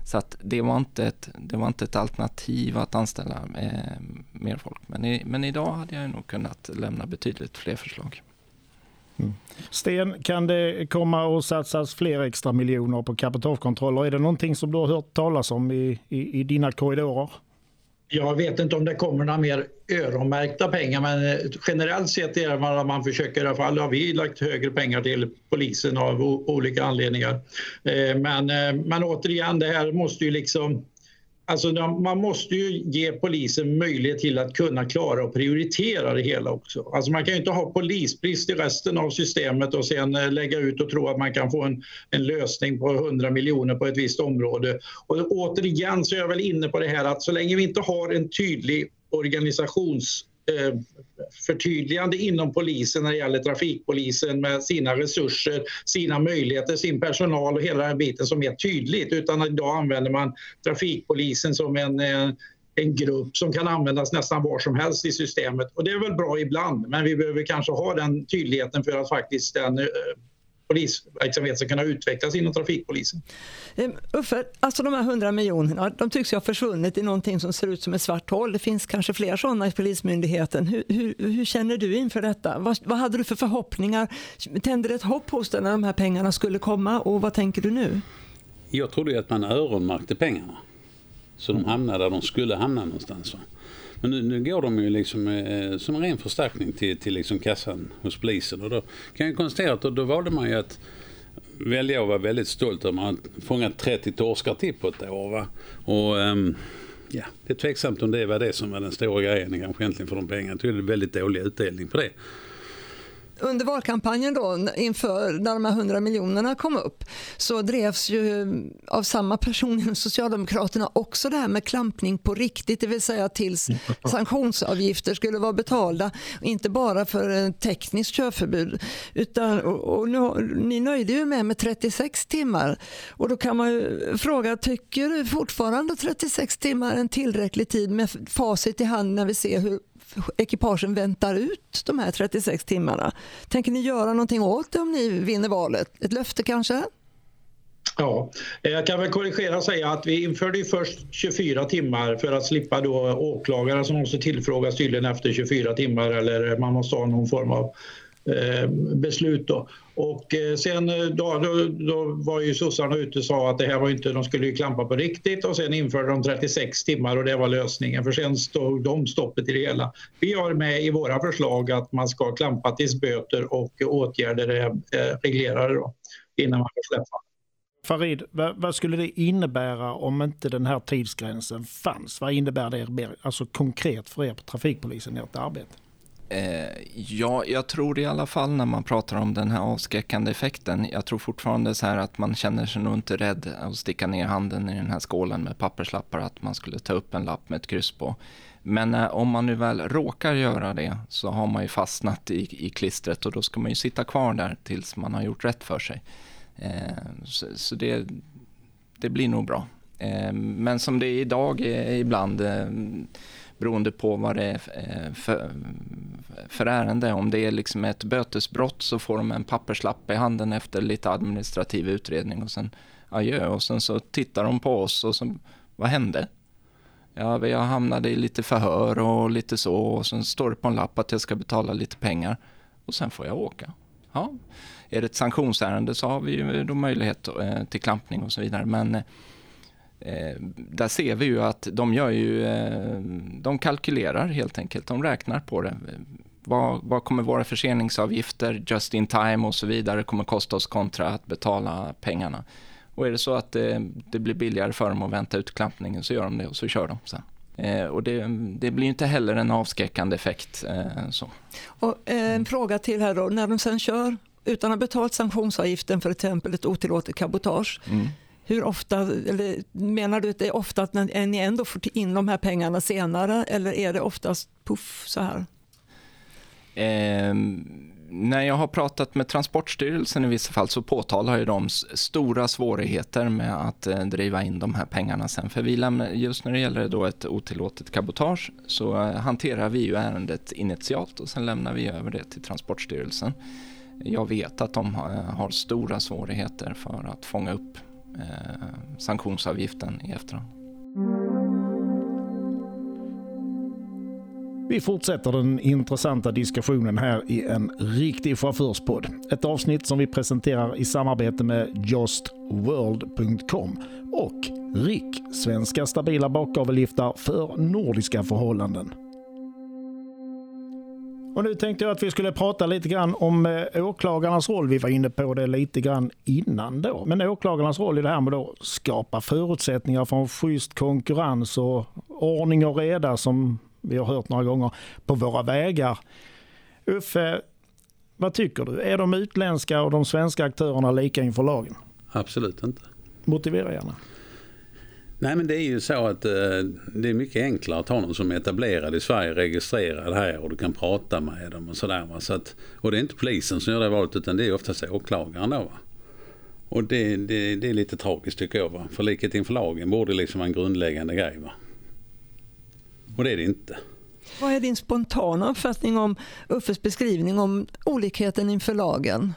S4: Så att det, var inte ett, det var inte ett alternativ att anställa mer folk. Men, i, men idag hade jag nog kunnat lämna betydligt fler förslag.
S1: Mm. Sten, kan det komma att satsas fler extra miljoner på kapitalkontroller? Är det någonting som du har hört talas om i, i, i dina korridorer?
S3: Jag vet inte om det kommer några mer öronmärkta pengar men eh, generellt sett är det vad man försöker i alla fall har vi lagt högre pengar till polisen av olika anledningar. Eh, men, eh, men återigen, det här måste ju liksom Alltså, man måste ju ge polisen möjlighet till att kunna klara och prioritera det hela också. Alltså, man kan ju inte ha polisbrist i resten av systemet och sen eh, lägga ut och tro att man kan få en, en lösning på 100 miljoner på ett visst område. Och återigen så är jag väl inne på det här att så länge vi inte har en tydlig organisations Eh, förtydligande inom polisen när det gäller trafikpolisen med sina resurser, sina möjligheter, sin personal och hela den biten som är tydligt. Utan idag använder man trafikpolisen som en, eh, en grupp som kan användas nästan var som helst i systemet. Och det är väl bra ibland, men vi behöver kanske ha den tydligheten för att faktiskt den eh, polisverksamhet ska kunna utvecklas inom trafikpolisen.
S5: Ehm, Uffe, alltså de här 100 miljonerna, de tycks ju ha försvunnit i någonting som ser ut som ett svart hål. Det finns kanske fler sådana i Polismyndigheten. Hur, hur, hur känner du inför detta? Vad, vad, hade du för förhoppningar? Tände det ett hopp hos dig när de här pengarna skulle komma och vad tänker du nu?
S2: Jag trodde ju att man öronmärkte pengarna. Så de hamnade där de skulle hamna någonstans. Men nu, nu går de ju liksom eh, som en ren förstärkning till, till liksom kassan hos polisen. Och då kan jag konstatera att då, då valde man ju att välja att vara väldigt stolt över att man fångat 30 torskar till på ett år. Va? Och, ehm, ja, det är tveksamt om det var det som var den stora grejen kanske egentligen för de pengarna. Jag tycker det är väldigt dålig utdelning på det
S5: under valkampanjen då, inför när de här 100 miljonerna kom upp, så drevs ju av samma person inom Socialdemokraterna också det här med klampning på riktigt, det vill säga tills *laughs* sanktionsavgifter skulle vara betalda, inte bara för tekniskt körförbud. Utan, och, och nu, ni nöjde ju med med 36 timmar och då kan man ju fråga, tycker du fortfarande 36 timmar är en tillräcklig tid med facit i hand när vi ser hur ekipagen väntar ut de här 36 timmarna. Tänker ni göra någonting åt det om ni vinner valet? Ett löfte kanske?
S3: Ja, jag kan väl korrigera och säga att vi införde först 24 timmar för att slippa då åklagare som måste tillfrågas tydligen efter 24 timmar eller man måste ha någon form av eh, beslut. Då. Och eh, sen eh, då, då, då, var ju sossarna ute och sa att det här var inte, de skulle ju klampa på riktigt och sen införde de 36 timmar och det var lösningen för sen stod de stoppet i det hela. Vi har med i våra förslag att man ska klampa tills böter och åtgärder eh, är reglerade då, innan man får släppa.
S1: Farid, vad, vad, skulle det innebära om inte den här tidsgränsen fanns? Vad innebär det alltså konkret för er på trafikpolisen i ert arbete?
S4: Eh, ja, jag tror i alla fall när man pratar om den här avskräckande effekten. Jag tror fortfarande så här att man känner sig nog inte rädd att sticka ner handen i den här skålen med papperslappar, att man skulle ta upp en lapp med ett kryss på. Men eh, om man nu väl råkar göra det så har man ju fastnat i, i klistret och då ska man ju sitta kvar där tills man har gjort rätt för sig. Eh, så, så det, det blir nog bra. Eh, men som det är idag eh, ibland eh, beroende på vad det är eh, för, för ärende. Om det är liksom ett bötesbrott så får de en papperslapp i handen efter lite administrativ utredning och sen adjö. Och sen så tittar de på oss och så, vad hände? Ja, jag hamnade i lite förhör och lite så och sen står det på en lapp att jag ska betala lite pengar och sen får jag åka. Ja. Är det ett sanktionsärende så har vi ju då möjlighet eh, till klampning och så vidare. Men eh, Eh, där ser vi ju att de gör ju, eh, de kalkylerar helt enkelt, de räknar på det. Vad, vad, kommer våra förseningsavgifter, just in time och så vidare kommer kosta oss kontra att betala pengarna. Och är det så att det, det blir billigare för dem att vänta ut klampningen så gör de det och så kör de sen. Eh, och det, det, blir inte heller en avskräckande effekt. Eh, så.
S5: Och, eh, en fråga till här då, när de sen kör utan att ha betalt sanktionsavgiften för exempel ett otillåtet cabotage. Mm hur ofta, eller menar du att det är ofta att ni ändå får in de här pengarna senare eller är det oftast puff så här?
S4: Eh, när jag har pratat med Transportstyrelsen i vissa fall så påtalar ju de stora svårigheter med att eh, driva in de här pengarna sen. För vi lämnar, just när det gäller då ett otillåtet cabotage så eh, hanterar vi ju ärendet initialt och sen lämnar vi över det till Transportstyrelsen. Jag vet att de har, har stora svårigheter för att fånga upp eh, sanktionsavgiften i efterhand.
S1: Vi fortsätter den intressanta diskussionen här i en riktig chaufförspodd. Ett avsnitt som vi presenterar i samarbete med justworld.com och RIK, svenska stabila bakgavelliftar för nordiska förhållanden. Och nu tänkte jag att vi skulle prata lite grann om eh, åklagarnas roll. Vi var inne på det lite grann innan då. Men åklagarnas roll i det här med att skapa förutsättningar för en schysst konkurrens och ordning och reda som vi har hört några gånger på våra vägar. Uffe, vad tycker du? Är de utländska och de svenska aktörerna lika inför lagen?
S2: Absolut inte.
S1: Motivera gärna.
S2: Nej men det är ju så att eh, det är mycket enklare att ha någon som är etablerad i Sverige, registrerad här och du kan prata med dem och sådär. Så och det är inte polisen som gör det valet utan det är oftast åklagaren då. Va? Och det, det, det, är lite tragiskt tycker jag. Va? För likhet inför lagen borde liksom vara en grundläggande grej. Va? Och det är det inte.
S5: Vad är din spontana uppfattning om Uffes beskrivning om olikheten inför lagen?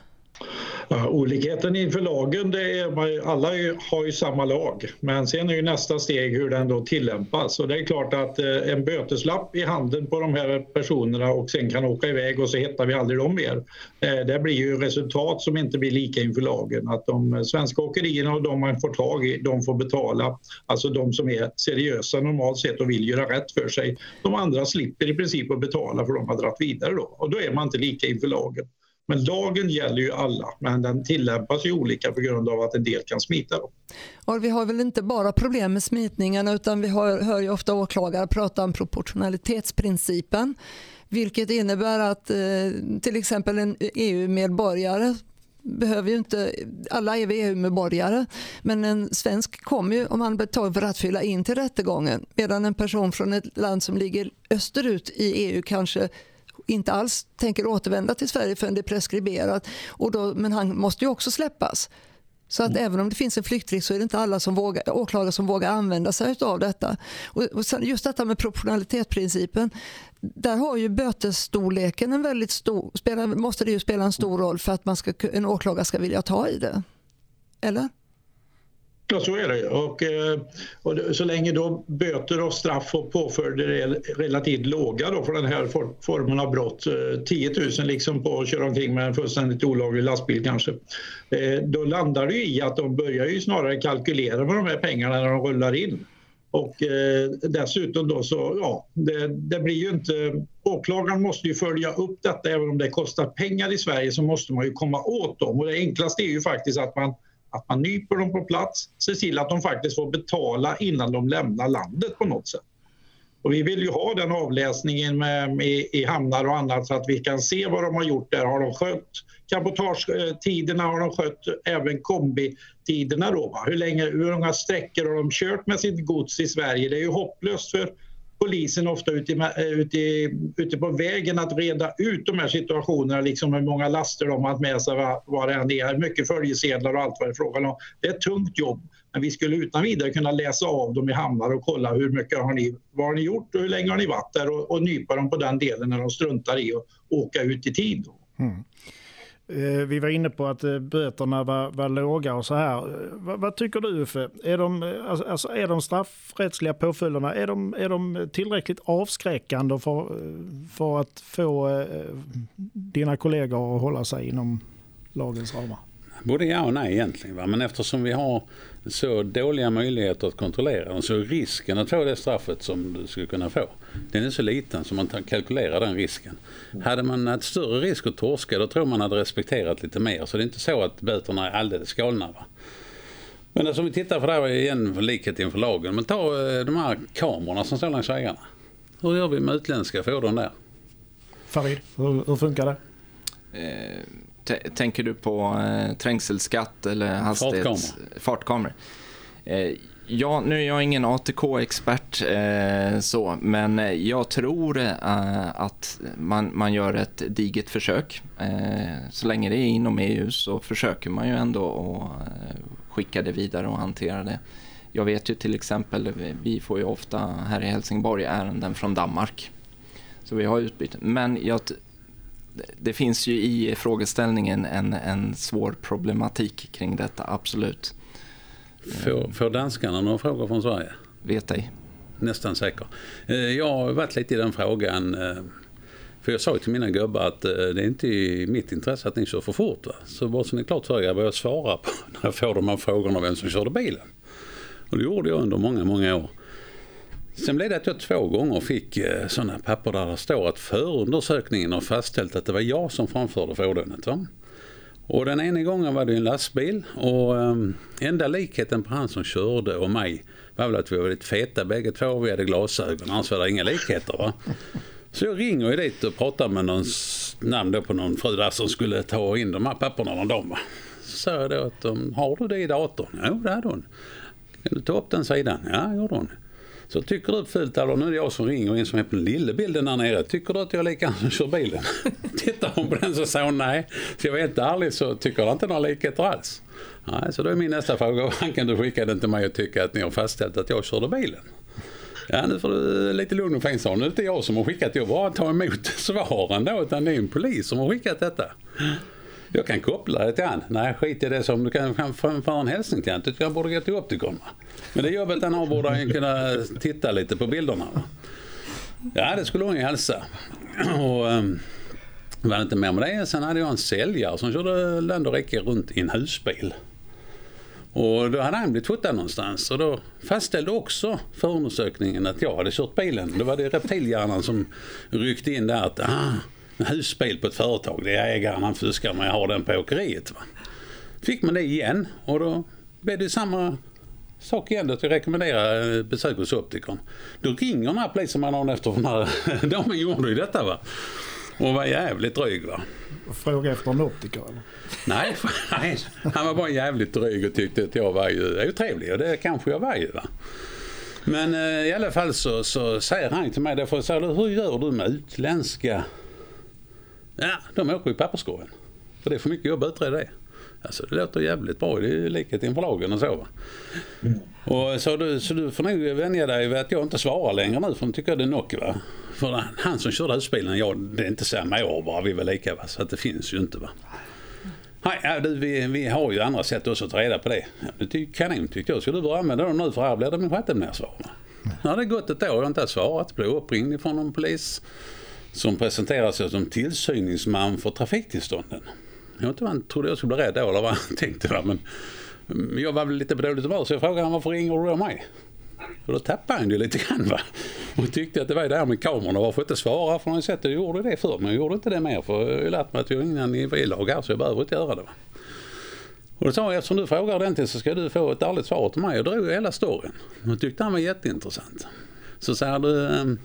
S3: Ja, olikheten inför lagen, det är, alla har ju samma lag. Men sen är ju nästa steg hur den då tillämpas. Och det är klart att eh, en böteslapp i handen på de här personerna och sen kan åka iväg och så hittar vi aldrig dem mer. Eh, det blir ju resultat som inte blir lika inför lagen. Att de svenska åkerierna och de man får tag i, de får betala. Alltså de som är seriösa normalt sett och vill göra rätt för sig. De andra slipper i princip att betala för de har dragit vidare då. Och då är man inte lika inför lagen. Men lagen gäller ju alla, men den tillämpas ju olika på grund av att en del kan smita. Dem.
S5: Och vi har väl inte bara problem med smitningarna utan vi hör, hör ju ofta åklagare prata om proportionalitetsprincipen. Vilket innebär att eh, till exempel en EU-medborgare behöver ju inte, alla är vi EU-medborgare, men en svensk kommer ju om han betalar för att fylla in till rättegången medan en person från ett land som ligger österut i EU kanske inte alls tänker återvända till Sverige förrän det är preskriberat. Och då, men han måste ju också släppas. Så att mm. även om det finns en flyktrisk så är det inte alla som vågar, åklagare som vågar använda sig av detta. Och, och just detta med proportionalitetsprincipen. Där har ju bötesstorleken en väldigt stor, spelar, måste det ju spela en stor roll för att man ska, en åklagare ska vilja ta i det. Eller?
S3: Ja, så är det. Och, eh, och så länge då böter och straff och påföljder är relativt låga då för den här formen av brott, eh, 10 000 liksom på att köra omkring med en fullständigt olaglig lastbil kanske, eh, då landar det i att de börjar ju snarare kalkylera med de här pengarna när de rullar in. Och eh, dessutom då så, ja, det, det, blir ju inte... Åklagaren måste ju följa upp detta även om det kostar pengar i Sverige så måste man ju komma åt dem. Och det enklaste är ju faktiskt att man att man nyper dem på plats, ser till att de faktiskt får betala innan de lämnar landet på något sätt. Och vi vill ju ha den avläsningen med, med, i hamnar och annat så att vi kan se vad de har gjort där. Har de skött cabotagetiderna? Har de skött även kombitiderna? Då, va? Hur, länge, hur många sträckor har de kört med sitt gods i Sverige? Det är ju hopplöst för polisen ofta ute, eh, ute, ute på vägen att reda ut de här situationerna, liksom hur många laster de har med sig, vad det än är, mycket följesedlar och allt vad det är frågan om. Det är ett tungt jobb, men vi skulle utan vidare kunna läsa av dem i hamnar och kolla hur mycket har ni, vad har ni gjort och hur länge har ni varit där och, och nypa dem på den delen när de struntar i att åka ut i tid. Mm.
S1: Eh, vi var inne på att eh, böterna var, var låga och så här. Eh, vad, vad tycker du Uffe? Är de, alltså, alltså, är de straffrättsliga påföljderna är de, är de tillräckligt avskräckande för, för att få dina kollegor att hålla sig inom lagens ramar?
S2: Både ja och nej egentligen. Va? Men eftersom vi har så dåliga möjligheter att kontrollera dem så är risken att få det straffet som du skulle kunna få, den är så liten så man kalkylerar den risken. Hade man haft större risk att torska då tror man hade respekterat lite mer. Så det är inte så att böterna är alldeles galna. Va? Men alltså, om vi tittar på det här igen, för likhet inför lagen. Men ta eh, de här kamerorna som står längs vägarna. Hur gör vi med utländska fordon där?
S1: Farid, hur, hur funkar det?
S4: Eh tänker du på eh, trängselskatt eller hastighets... Fartkameror. Eh, ja, nu är jag ingen ATK-expert eh, så, men jag tror eh, att man, man gör ett diget försök. Eh, så länge det är inom EU så försöker man ju ändå att eh, skicka det vidare och hantera det. Jag vet ju till exempel, vi får ju ofta här i Helsingborg ärenden från Danmark. Så vi har utbyte. Men jag det finns ju i frågeställningen en, en svår problematik kring detta, absolut.
S2: Får, får danskarna några frågor från Sverige?
S4: Vet ej.
S2: Nästan säker. Eh, jag har varit lite i den frågan. Eh, för jag sa till mina gubbar att eh, det är inte i mitt intresse att ni kör för fort. Va? Så bara så ni klart för er vad jag svarar på *laughs* när jag får de här frågorna om vem som körde bilen. Och det gjorde jag under många, många år. Sen blev det att jag två gånger fick eh, sådana papper där det står att förundersökningen har fastställt att det var jag som framförde fordonet. Va? Och den ena gången var det en lastbil och um, enda likheten på han som körde och mig var väl att vi var lite feta bägge två och vi hade glasögon. Annars var det inga likheter. Va? Så jag ringer ju dit och pratar med någon namn då på någon fru där som skulle ta in de här papperna någon dag. Så sa jag då att har du det i datorn? Jo det hade hon. Kan du ta upp den sidan? Ja, gjorde hon. Så tycker du fult, eller nu är det jag som ringer in som är på den lilla bilden där nere. Tycker du att jag är likadan som kör bilen? *laughs* Tittar hon på den så säger hon nej. Så jag vet ärligt så tycker jag inte några likheter alls. Nej, så då är min nästa fråga, han kan du skicka den till mig och tycka att ni har fastställt att jag körde bilen? Ja, nu får du lite lugn och fin sa Nu är det inte jag som har skickat, jag bara tar emot svaren då, utan det är en polis som har skickat detta. Jag kan koppla det till han. Nej, skit i det som du kan framföra en hälsning till han. Du jag borde gå till optikern. Men det jobbet han har borde han kunna titta lite på bilderna. Ja, det skulle hon ju hälsa. Och, um, var det inte mer med det. Sen hade jag en säljare som körde land och rike runt i en husbil. Och då hade han blivit fotad någonstans och då fastställde också förundersökningen att jag hade kört bilen. Då var det reptilhjärnan som ryckte in där att ah, en husbil på ett företag, det är ägaren han fuskar med, jag har den på åkeriet. Va? Fick man det igen och då blev det samma sak igen att jag rekommenderar besök hos optikern. Då ringer den här polisen man har efter den här *laughs* damen gjorde ju detta va. Och var jävligt dryg va.
S1: Fråga efter en optiker eller?
S2: Nej, *laughs* nej, han var bara jävligt dryg och tyckte att jag var ju otrevlig och det kanske jag var ju va. Men eh, i alla fall så, så säger han till mig, därför säger hur gör du med utländska? Ja, de åker i papperskorgen. För det är för mycket jobb att utreda det. Alltså det låter jävligt bra, det är ju likhet inför lagen och så. Va? Mm. Och så, du, så du får nog vänja dig vid att jag inte svarar längre nu för nu tycker jag det är nog. Va? För han som körde husbilen, ja, det är inte samma år bara, vi var lika va? så att det finns ju inte. va. Nej, ja, du, vi, vi har ju andra sätt också att ta reda på det. Ja, det tycker kanon tyckte jag. Ska du börja använda dem nu för här blir det min sjätte mer svar. Ja, det har gått ett år och jag har inte svarat. Blev uppringd från en polis som presenterar sig som tillsyningsman för trafiktillstånden. Jag vet inte vad han trodde jag skulle bli rädd då eller vad han tänkte. Va? Men jag var väl lite på dåligt humör så jag frågade honom varför ringer du då mig? Och då tappade han ju lite grann va. Och tyckte att det var det här med kamerorna. Varför inte svara? För han har sett att jag gjorde det förr men jag gjorde inte det mer. För jag har ju lärt mig att jag är ingen nivålag här så jag behöver inte göra det. Va? Och då sa jag eftersom du frågar ordentligt så ska du få ett ärligt svar till mig. Och drog hela storyn. Och tyckte han var jätteintressant. Så säger du ehm,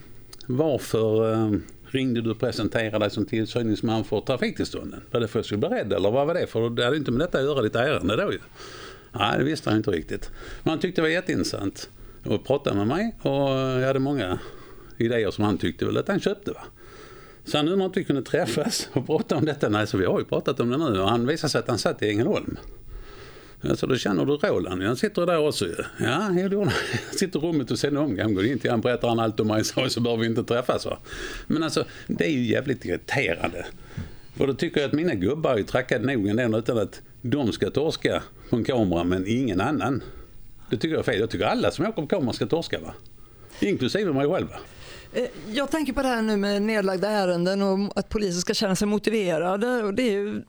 S2: varför ehm, ringde du och presenterade dig som tillsyningsman för trafiktillstånden? Var det för att jag skulle bli rädd eller vad var det? För det hade inte med detta att göra ditt ärende då ju. Nej, det visste han inte riktigt. Men han tyckte det var jätteintressant att prata med mig och jag hade många idéer som han tyckte väl att han köpte. Va? Så han undrade om vi kunde träffas och prata om detta. Nej, så vi har ju pratat om det nu och han visade sig att han satt i Ängelholm. Alltså då känner du Roland, han sitter där också ju. Ja, jag *laughs* sitter i rummet och sen om, han går in till han berättar han allt om mig *laughs* så, så behöver vi inte träffas va. Men alltså det är ju jävligt irriterande. För då tycker jag att mina gubbar är trackade nog ändå utan att de ska torska på en kamera men ingen annan. Det tycker jag är fel. Jag tycker alla som åker på kamera ska torska va. Inklusive mig själv va.
S5: Eh, jag tänker på det här nu med nedlagda ärenden och att polisen ska känna sig motiverade. Och det, är ju,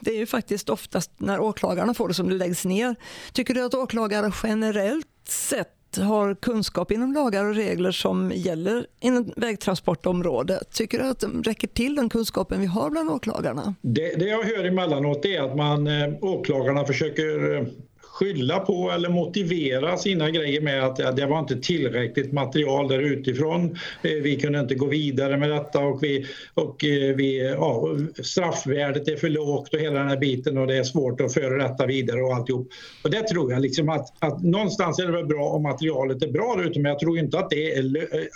S5: det är ju faktiskt oftast när åklagarna får det som det läggs ner. Tycker du att åklagare generellt sett har kunskap inom lagar och regler som gäller inom vägtransportområdet? Tycker du att de räcker till den kunskapen vi har bland åklagarna?
S3: Det, det jag hör emellanåt är att man, eh, åklagarna försöker eh, skylla på eller motivera sina grejer med att det var inte tillräckligt material där utifrån. Eh, vi kunde inte gå vidare med detta och, vi, och eh, vi, ja, straffvärdet är för lågt och hela den här biten och det är svårt att föra detta vidare och alltihop. Och det tror jag liksom att, att någonstans är det väl bra om materialet är bra där ute men jag tror inte att det är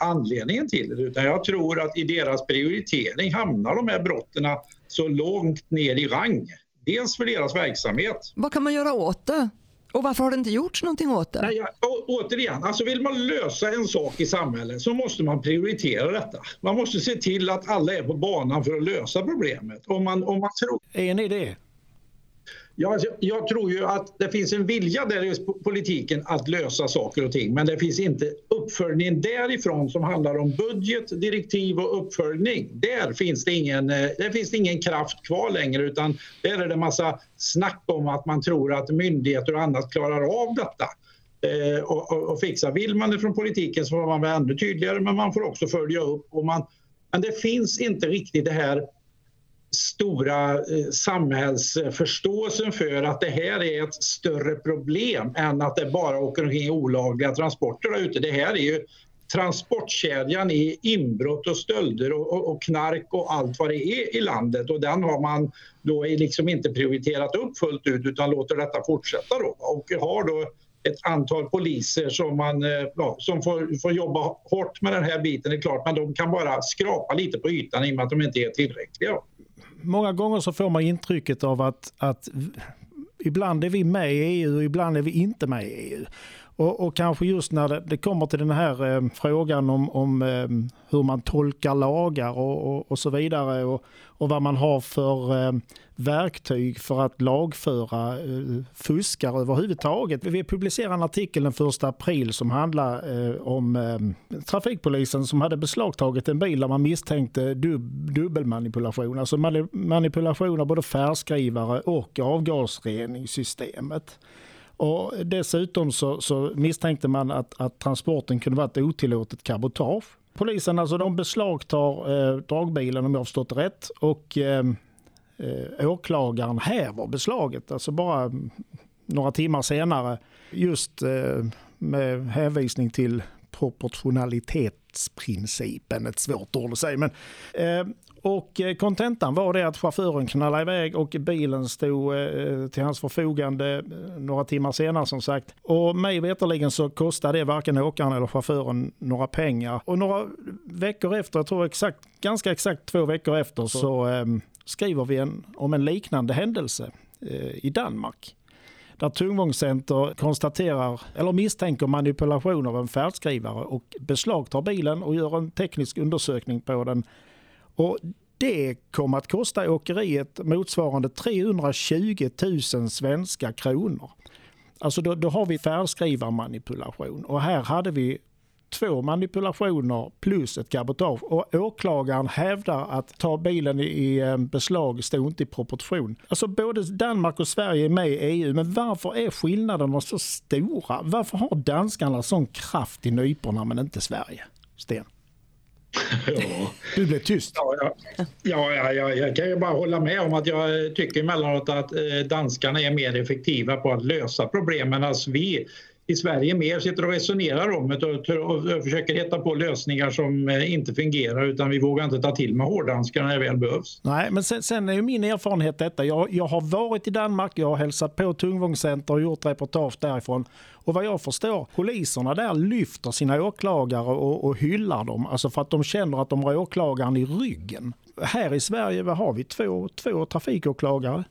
S3: anledningen till det utan jag tror att i deras prioritering hamnar de här brotten så långt ner i rang. Dels för deras verksamhet.
S5: Vad kan man göra åt det? Och varför har det inte gjorts någonting åt det?
S3: Nej, jag, å, återigen, alltså vill man lösa en sak i samhället så måste man prioritera detta. Man måste se till att alla är på banan för att lösa problemet. Om man, om man tror...
S1: Är ni det?
S3: Jag, alltså, jag tror ju att det finns en vilja där i politiken att lösa saker och ting men det finns inte uppföljningen därifrån som handlar om budget, direktiv och uppföljning. Där finns det ingen, eh, där finns det ingen kraft kvar längre utan där är det massa snack om att man tror att myndigheter och annat klarar av detta. Eh, och, och, och, fixa. Vill man det från politiken så får man vara ännu tydligare men man får också följa upp. Och man, men det finns inte riktigt det här stora eh, samhällsförståelsen för att det här är ett större problem än att det bara åker omkring olagliga transporter där ute. Det här är ju transportkedjan i inbrott och stölder och, och, och, knark och allt vad det är i landet. Och den har man då liksom inte prioriterat upp fullt ut utan låter detta fortsätta då. Och har då ett antal poliser som, man, eh, ja, som får, får jobba hårt med den här biten, det är klart, men de kan bara skrapa lite på ytan i och med att de inte är tillräckliga
S1: många gånger så får man intrycket av att, att ibland är vi med i EU och ibland är vi inte med i EU. Och, och, kanske just när det, det kommer till den här eh, frågan om, om eh, hur man tolkar lagar och, och, och så vidare och, och, vad man har för eh, verktyg för att lagföra eh, fuskare överhuvudtaget. Vi publicerade en artikel den 1 april som handlar eh, om eh, trafikpolisen som hade beslagtagit en bil där man misstänkte dub, dubbelmanipulation. Alltså manipulation av både färdskrivare och avgasreningssystemet. Och dessutom så, så misstänkte man att, att, transporten kunde vara ett otillåtet cabotage. Polisen alltså de beslagtar eh, dragbilen om jag har förstått rätt och eh, eh, åklagaren häver beslaget, alltså bara några timmar senare just eh, med hänvisning till proportionalitetsprincipen, ett svårt ord att säga. Men, eh, och eh, kontentan var det att chauffören knallade iväg och bilen stod eh, till hans förfogande eh, några timmar senare som sagt. Och mig veterligen så kostade det varken åkaren eller chauffören några pengar. Och några veckor efter, jag tror exakt, ganska exakt två veckor efter så eh, skriver vi en, om en liknande händelse eh, i Danmark där Tungvångscenter konstaterar eller misstänker manipulation av en färdskrivare och beslagtar bilen och gör en teknisk undersökning på den och det kommer att kosta åkeriet motsvarande 320 000 svenska kronor. Alltså då, då har vi färdskrivarmanipulation och här hade vi två manipulationer plus ett cabotage. Och åklagaren hävdar att ta bilen i eh, beslag stod inte i proportion. Alltså både Danmark och Sverige är med i EU, men varför är skillnaderna så stora? Varför har danskarna sån kraft i nyporna men inte Sverige? Sten?
S3: Ja.
S1: Du blev tyst.
S3: Ja, ja. ja, ja, jag kan ju bara hålla med om att jag tycker emellanåt att eh, danskarna är mer effektiva på att lösa problemen. Alltså vi i Sverige mer sitter och resonerar om det och, och försöker hitta på lösningar som eh, inte fungerar utan vi vågar inte ta till med hårdhandskarna när det väl behövs.
S1: Nej, men sen, sen är ju min erfarenhet detta. Jag, jag har varit i Danmark, jag har hälsat på Tungvångscenter och gjort reportage därifrån. Och vad jag förstår, poliserna där lyfter sina åklagare och, och hyllar dem, alltså för att de känner att de har åklagaren i ryggen. Här i Sverige vad har vi två, två trafikåklagare.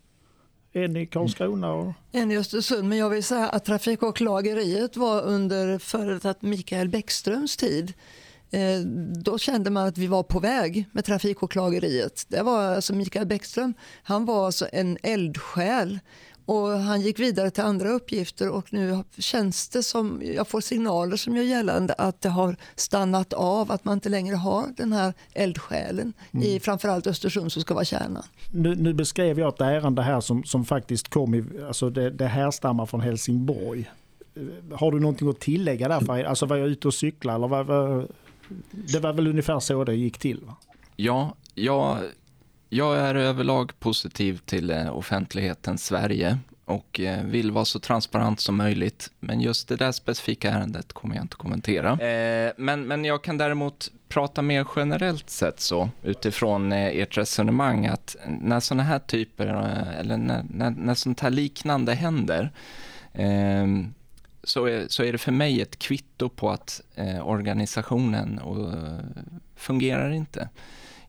S1: En i Karlskrona och...
S5: En i Östersund, men jag vill säga att trafikåklageriet var under före Mikael Bäckströms tid. Eh, då kände man att vi var på väg med trafikåklageriet. Det var alltså Mikael Bäckström, han var alltså en eldsjäl och han gick vidare till andra uppgifter och nu känns det som, jag får signaler som gör gällande att det har stannat av, att man inte längre har den här eldsjälen mm. i framförallt Östersund som ska vara kärnan.
S1: Nu, nu, beskrev jag ett ärende här som, som faktiskt kom, i, alltså det, det härstammar från Helsingborg. Har du någonting att tillägga där? Alltså var jag ute och cykla eller var, var, det var väl ungefär så det gick till? Va?
S4: Ja, jag jag är överlag positiv till eh, offentligheten Sverige och eh, vill vara så transparent som möjligt. Men just det där specifika ärendet kommer jag inte kommentera. Eh, men, men jag kan däremot prata mer generellt sett så utifrån eh, ert resonemang att när sådana här typer eller när, när, när sånt här liknande händer ehm, så är, så är det för mig ett kvitto på att organisationen fungerar inte.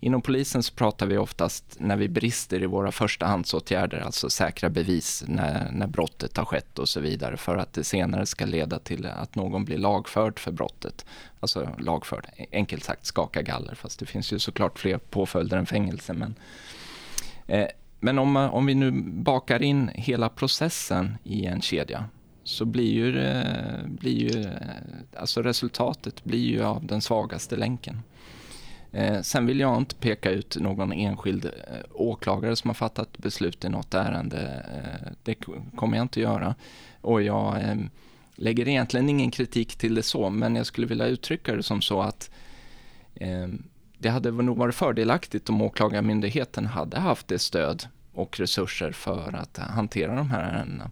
S4: Inom polisen så pratar vi oftast när vi brister i våra förstahandsåtgärder, alltså säkra bevis när, när brottet har skett och så vidare, för att det senare ska leda till att någon blir lagförd för brottet. Alltså lagförd, enkelt sagt skaka galler, fast det finns ju såklart fler påföljder än fängelse. Men, eh, men om, om vi nu bakar in hela processen i en kedja så blir ju, eh, blir ju eh, alltså resultatet blir ju av den svagaste länken. Eh, sen vill jag inte peka ut någon enskild eh, åklagare som har fattat beslut i något ärende. Eh, det kommer jag inte göra. Och jag ehm, lägger egentligen ingen kritik till det så, men jag skulle vilja uttrycka det som så att ehm, det hade nog varit fördelaktigt om åklagarmyndigheten hade haft det stöd och resurser för att hantera de här ärendena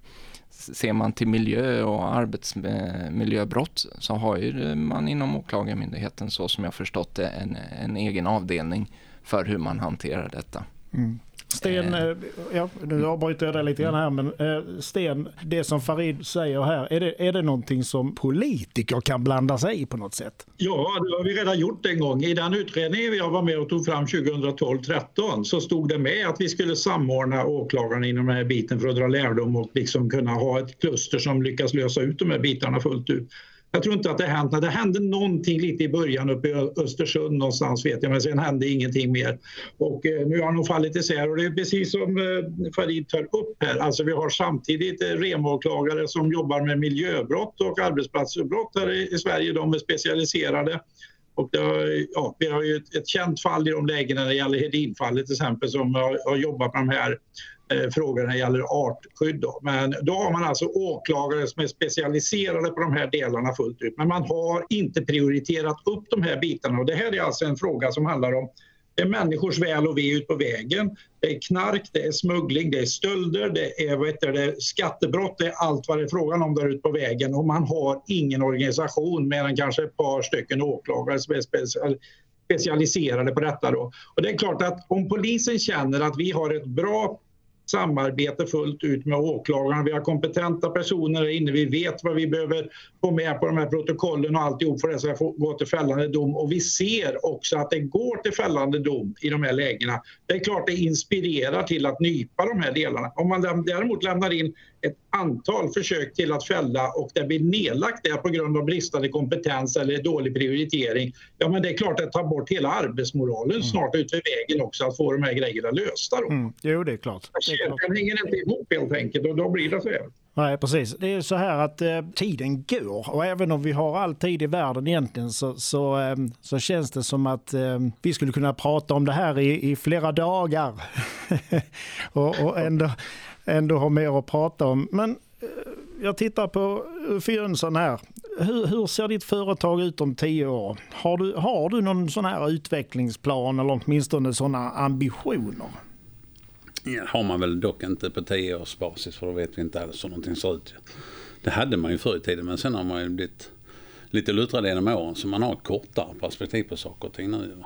S4: ser man till miljö och arbetsmiljöbrott så har ju man inom åklagarmyndigheten så som jag förstått det en, en egen avdelning för hur man hanterar detta.
S1: Mm. Sten, eh. eh, ja, nu avbryter jag dig lite grann här, men eh, Sten, det som Farid säger här, är det, är det någonting som politiker kan blanda sig i på något sätt?
S3: Ja, det har vi redan gjort en gång. I den utredningen jag var med och tog fram 2012-13 så stod det med att vi skulle samordna åklagarna inom den här biten för att dra lärdom och liksom kunna ha ett kluster som lyckas lösa ut de här bitarna fullt ut. Jag tror inte att det hänt. Det hände någonting lite i början uppe i Östersund någonstans vet jag, men sen hände ingenting mer. Och eh, nu har de fallit isär och det är precis som eh, Farid tar upp här. Alltså vi har samtidigt eh, remåklagare som jobbar med miljöbrott och arbetsplatsbrott här i, i Sverige. De är specialiserade. Och har, ja, vi har ju ett, ett känt fall i de lägena när det gäller Hedinfallet till exempel som har, har jobbat med de här Eh, frågor när det gäller artskydd. Då. Men då har man alltså åklagare som är specialiserade på de här delarna fullt ut. Men man har inte prioriterat upp de här bitarna och det här är alltså en fråga som handlar om det är människors väl och ve ut på vägen. Det är knark, det är smuggling, det är stölder, det är, vet du, det, skattebrott, det är allt vad det är frågan om där ute på vägen. Och man har ingen organisation mer än kanske ett par stycken åklagare som är specialiserade på detta. Då. Och det är klart att om polisen känner att vi har ett bra samarbete fullt ut med åklagarna. Vi har kompetenta personer där inne. Vi vet vad vi behöver få med på de här protokollen och alltihop för att det ska gå till fällande dom. Och vi ser också att det går till fällande dom i de här lägena. Det är klart det inspirerar till att nypa de här delarna. Om man däremot lämnar in ett antal försök till att fälla och det blir nedlagt där på grund av bristande kompetens eller dålig prioritering. Ja men det är klart att det tar bort hela arbetsmoralen mm. snart ut vid vägen också att få de här grejerna lösta då. Mm.
S1: Jo det är klart.
S3: Kedjan hänger inte ihop helt enkelt och då blir det så här.
S1: Nej, precis. Det är så här att eh, tiden går och även om vi har all tid i världen egentligen så, så, eh, så känns det som att eh, vi skulle kunna prata om det här i, i flera dagar. *laughs* och, och ändå, ändå har mer att prata om. Men eh, jag tittar på eh, Uffe Jönsson här. Hur, hur, ser ditt företag ut om tio år? Har du, har du någon sån här utvecklingsplan eller åtminstone sådana ambitioner?
S2: Ja, har man väl dock inte på tio års basis för då vet vi inte alls hur någonting ser ut. Det hade man ju förr i tiden men sen har man ju blivit lite luttrad genom åren så man har ett kortare perspektiv på saker och ting nu.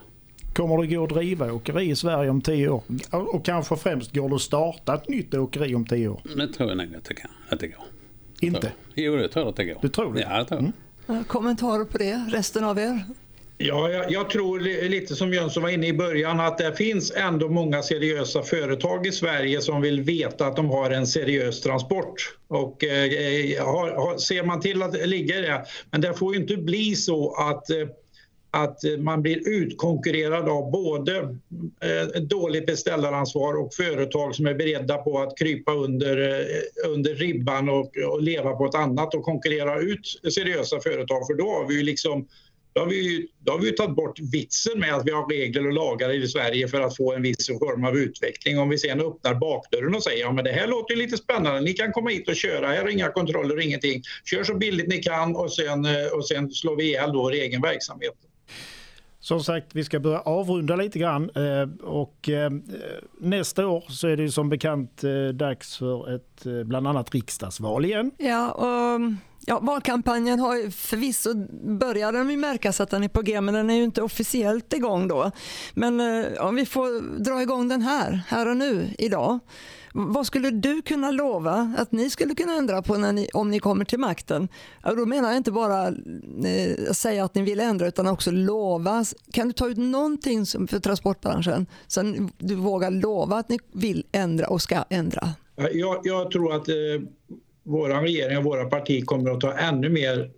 S1: Kommer det gå att driva åkeri i Sverige om tio år? Och kanske främst, går det att starta ett nytt åkeri om tio år?
S2: Det tror jag nog att det, kan, att det går.
S1: Inte?
S2: Jo, det tror jag att det går.
S1: Du tror det?
S2: Ja, jag tror
S5: mm. Kommentarer på det, resten av er?
S3: Ja, jag, jag, tror lite som Jönsson var inne i början att det finns ändå många seriösa företag i Sverige som vill veta att de har en seriös transport. Och eh, har, har, ser man till att det ligger det. Men det får ju inte bli så att eh, att man blir utkonkurrerad av både eh, dåligt beställaransvar och företag som är beredda på att krypa under, eh, under ribban och, och leva på ett annat och konkurrera ut seriösa företag. För då har vi ju liksom då har vi, då har vi tagit bort vitsen med att vi har regler och lagar i Sverige för att få en viss form av utveckling. Om vi sen öppnar bakdörren och säger ja men det här låter lite spännande, ni kan komma hit och köra, här är inga kontroller och ingenting. Kör så billigt ni kan och sen, eh, och sen slår vi ihjäl vår egen verksamhet.
S1: Som sagt, vi ska börja avrunda lite grann eh, och eh, nästa år så är det som bekant eh, dags för ett bland annat riksdagsval igen.
S5: Ja, och, ja valkampanjen har förvisso börjat den ju märkas att den är på G men den är ju inte officiellt igång då. Men om vi får dra igång den här, här och nu, idag. Vad skulle du kunna lova att ni skulle kunna ändra på ni, om ni kommer till makten? då menar jag inte bara eh, säga att ni vill ändra utan också lova. Kan du ta ut någonting som, för transportbranschen så du vågar lova att ni vill ändra och ska ändra?
S3: Jag, jag tror att eh, vår regering och våra partier kommer att ta ännu mer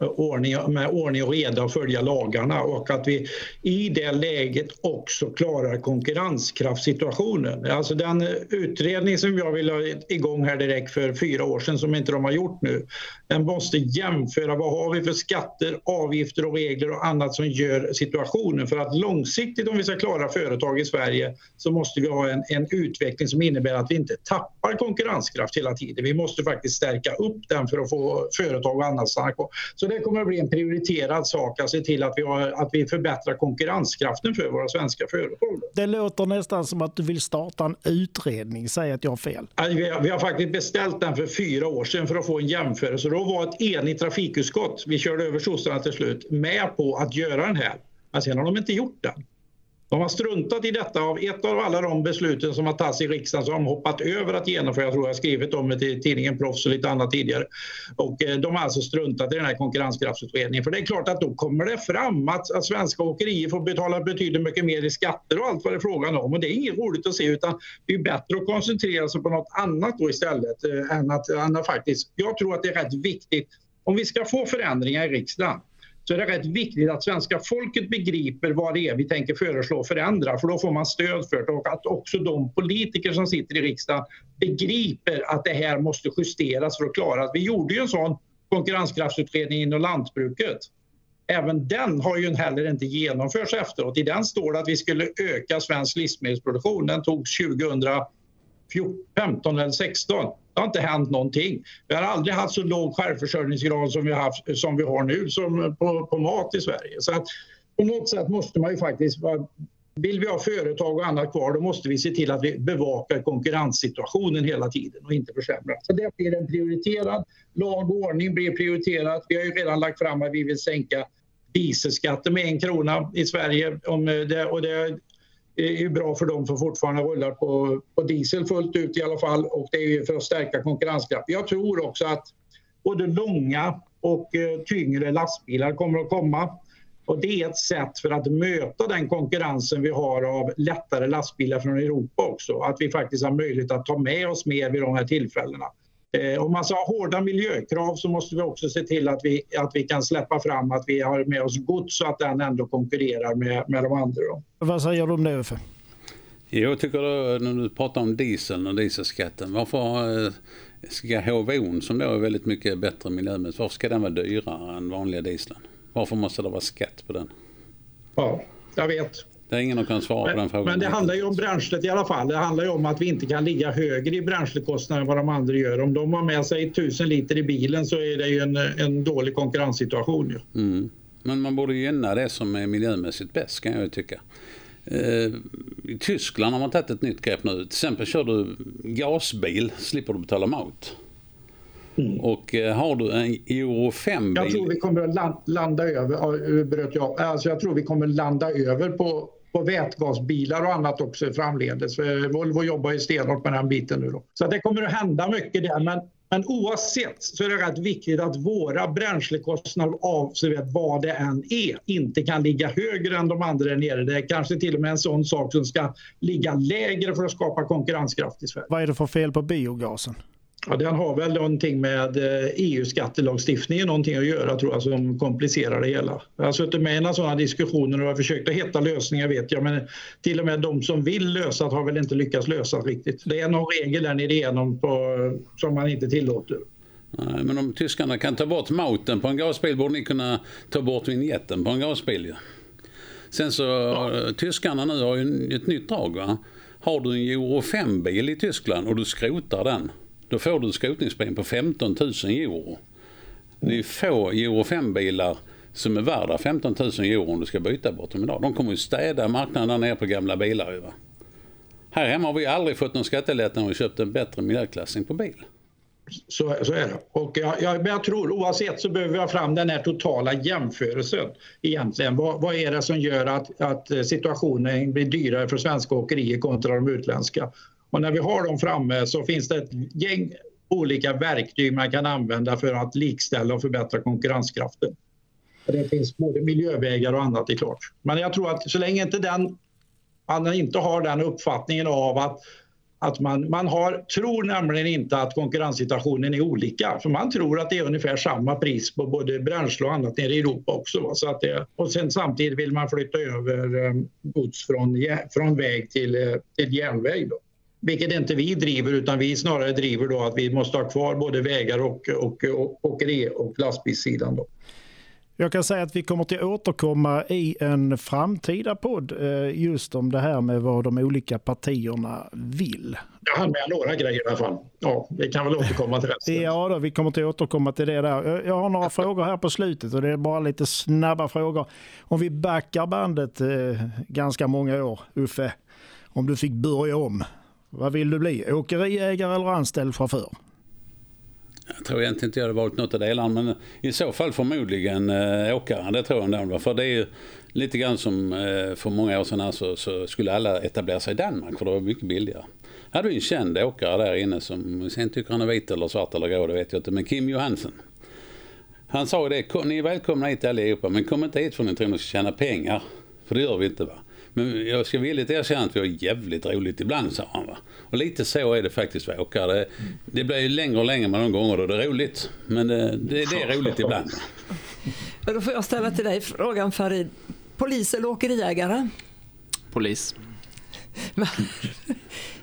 S3: ordning, med ordning och reda och följa lagarna och att vi i det läget också klarar konkurrenskraftssituationen. Alltså den utredning som jag vill ha igång här direkt för fyra år sedan som inte de har gjort nu, den måste jämföra vad har vi för skatter, avgifter och regler och annat som gör situationen. För att långsiktigt om vi ska klara företag i Sverige så måste vi ha en, en utveckling som innebär att vi inte tappar konkurrenskraft hela tiden. Vi måste faktiskt stärka upp den för att få företag och annat att stanna kvar. Så det kommer att bli en prioriterad sak att se till att vi, har, att vi förbättrar konkurrenskraften för våra svenska företag.
S1: Det låter nästan som att du vill starta en utredning. Säg att jag har fel.
S3: Vi har, vi har faktiskt beställt den för fyra år sedan för att få en jämförelse. Då var ett enigt trafikutskott, vi körde över sossarna till slut, med på att göra den här. Men sen har de inte gjort den. De har struntat i detta av ett av alla de besluten som har tagits i riksdagen så har de hoppat över att genomföra. Jag tror jag har skrivit om det i tidningen Proffs och lite annat tidigare. Och eh, de har alltså struntat i den här konkurrenskraftsutredningen. För det är klart att då kommer det fram att, att svenska åkerier får betala betydligt mycket mer i skatter och allt vad det är frågan om. Och det är inget roligt att se utan det är bättre att koncentrera sig på något annat då istället. Eh, än att, än att faktiskt, jag tror att det är rätt viktigt om vi ska få förändringar i riksdagen så är det rätt viktigt att svenska folket begriper vad det är vi tänker föreslå och förändra för då får man stöd för det och att också de politiker som sitter i riksdagen begriper att det här måste justeras för att klara det. Vi gjorde ju en sån konkurrenskraftsutredning inom lantbruket. Även den har ju heller inte genomförts efteråt. I den står det att vi skulle öka svensk livsmedelsproduktion. Den togs 2015 eller 2016. Det har inte hänt någonting. Vi har aldrig haft så låg självförsörjningsgrad som vi, haft, som vi har nu som på, på mat i Sverige. Så att på något sätt måste man ju faktiskt vill vi ha företag och annat kvar då måste vi se till att vi bevakar konkurrenssituationen hela tiden och inte försämra. Så det blir en prioriterad. Lag och ordning blir prioriterat. Vi har ju redan lagt fram att vi vill sänka dieselskatten med en krona i Sverige. Om det, och det är bra för dem som fortfarande rullar på, på diesel fullt ut i alla fall och det är för att stärka konkurrenskraften. Jag tror också att både långa och eh, tyngre lastbilar kommer att komma. Och det är ett sätt för att möta den konkurrensen vi har av lättare lastbilar från Europa också. Att vi faktiskt har möjlighet att ta med oss mer vid de här tillfällena. Eh, om man ska ha hårda miljökrav så måste vi också se till att vi, att vi kan släppa fram att vi har med oss gods så att den ändå konkurrerar med, med de andra.
S1: Vad säger du om det Uffe?
S2: Jag tycker då, när du pratar om dieseln och dieselskatten, varför eh, ska HVO som då är väldigt mycket bättre miljömässigt, varför ska den vara dyrare än vanliga dieseln? Varför måste det vara skatt på den?
S3: Ja, jag vet.
S2: Det är ingen som kan svara
S3: men,
S2: på den frågan.
S3: Men det handlar ju om bränslet i alla fall. Det handlar ju om att vi inte kan ligga högre i bränslekostnader än vad de andra gör. Om de har med sig 1000 liter i bilen så är det ju en, en dålig konkurrenssituation. Ju.
S2: Mm. Men man borde gynna det som är miljömässigt bäst kan jag ju tycka. Eh, I Tyskland har man tagit ett nytt grepp nu. Till exempel kör du gasbil slipper du betala maut. Mm. Och eh, har du en Euro 5-bil...
S3: Jag tror vi kommer att landa över, bröt jag. Alltså jag tror vi kommer landa över på, på vätgasbilar och annat också framledes. Eh, Volvo jobbar ju stenhårt med den biten nu. Då. Så det kommer att hända mycket där. Men, men oavsett så är det rätt viktigt att våra bränslekostnader avsevärt vad det än är inte kan ligga högre än de andra där nere. Det är kanske till och med en sån sak som ska ligga lägre för att skapa konkurrenskraft i Sverige.
S1: Vad är det för fel på biogasen?
S3: Ja, den har väl någonting med EU-skattelagstiftningen eh, e någonting att göra tror jag som komplicerar det hela. Jag har suttit med i några sådana diskussioner och har försökt att hitta lösningar vet jag men till och med de som vill lösa det har väl inte lyckats lösa riktigt. Det är någon regel där nere igenom på, som man inte tillåter.
S2: Nej, men om tyskarna kan ta bort mauten på en gasbil borde ni kunna ta bort vinjetten på en gasbil. Ja. Sen så, ja. tyskarna nu har ju ett nytt drag. Va? Har du en Euro 5-bil i Tyskland och du skrotar den då får du skrotningspremien på 15 000 euro. Det är få Euro 5-bilar som är värda 15 000 euro om du ska byta bort dem idag. De kommer ju städa marknaden där nere på gamla bilar. Va? Här hemma har vi aldrig fått någon skattelättnad om vi köpt en bättre miljöklassning på bil.
S3: Så, så är det. Och jag, jag, men jag tror oavsett så behöver vi ha fram den här totala jämförelsen egentligen. Vad, vad är det som gör att, att situationen blir dyrare för svenska åkerier kontra de utländska? Och när vi har dem framme så finns det ett gäng olika verktyg man kan använda för att likställa och förbättra konkurrenskraften. Det finns både miljövägar och annat, är klart. Men jag tror att så länge inte den, man inte har den uppfattningen av att, att man, man har, tror nämligen inte att konkurrenssituationen är olika. För man tror att det är ungefär samma pris på både bränsle och annat nere i Europa också. Så att det, och sen samtidigt vill man flytta över eh, gods från, från väg till, eh, till järnväg. Då. Vilket inte vi driver utan vi snarare driver då att vi måste ha kvar både vägar och, och, och åkeri och lastbilssidan. Då.
S1: Jag kan säga att vi kommer att återkomma i en framtida podd eh, just om det här med vad de olika partierna vill.
S3: Jag hann med några grejer i alla fall. Ja, vi kan väl återkomma till resten. *laughs*
S1: Ja, då, vi kommer att återkomma till det där. Jag har några frågor här på slutet och det är bara lite snabba frågor. Om vi backar bandet eh, ganska många år, Uffe, om du fick börja om, vad vill du bli? Åkeriägare eller anställd chaufför?
S2: Jag tror egentligen inte jag hade valt något av delarna men i så fall förmodligen eh, åkaren. Det tror jag ändå. För det är ju lite grann som eh, för många år sedan här så, så, skulle alla etablera sig i Danmark för det var mycket billigare. Jag hade vi en känd åkare där inne som sen tycker han är vit eller svart eller grå det vet jag inte. Men Kim Johansen. Han sa ju det, ni är välkomna hit allihopa men kom inte hit för ni tror ni ska tjäna pengar. För det gör vi inte va. Men jag ska villigt erkänna att vi har jävligt roligt ibland, sa han. Va? Och lite så är det faktiskt för åkare. Det, det blir ju längre och längre med de gånger då det är roligt. Men det, det, det är roligt ibland.
S5: Va? Då får jag ställa till dig frågan Farid. Polis eller åkeriägare?
S4: Polis.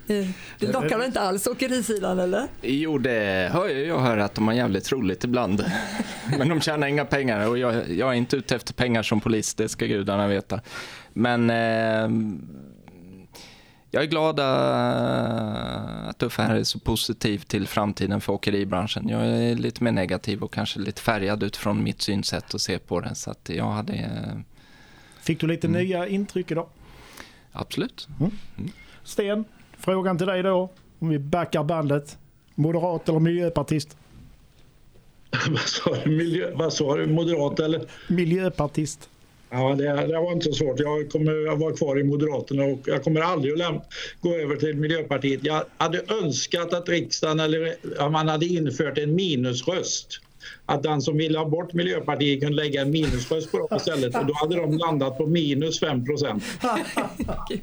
S5: Det lockar *laughs* inte alls åkerisidan eller?
S4: Jo, det hör jag. Jag hör att de har jävligt roligt ibland. *laughs* Men de tjänar inga pengar och jag, jag är inte ute efter pengar som polis, det ska gudarna veta. Men eh, jag är glad eh, att Uffe här är så positiv till framtiden för åkeribranschen. Jag är lite mer negativ och kanske lite färgad utifrån mitt synsätt och se på det. Så att jag hade... Eh,
S1: Fick du lite mm. nya intryck idag?
S4: Absolut. Mm.
S1: Mm. Sten, frågan till dig då. Om vi backar bandet. Moderat eller miljöpartist? *laughs*
S3: vad sa du? Miljö, vad sa du? Moderat eller?
S1: Miljöpartist.
S3: Ja, det, det, var inte så svårt. Jag kommer att vara kvar i Moderaterna och jag kommer aldrig att gå över till Miljöpartiet. Jag hade önskat att riksdagen eller att man hade infört en minusröst att den som ville ha bort Miljöpartiet kunde lägga en minusröst på dem istället och då hade de landat på minus 5 procent.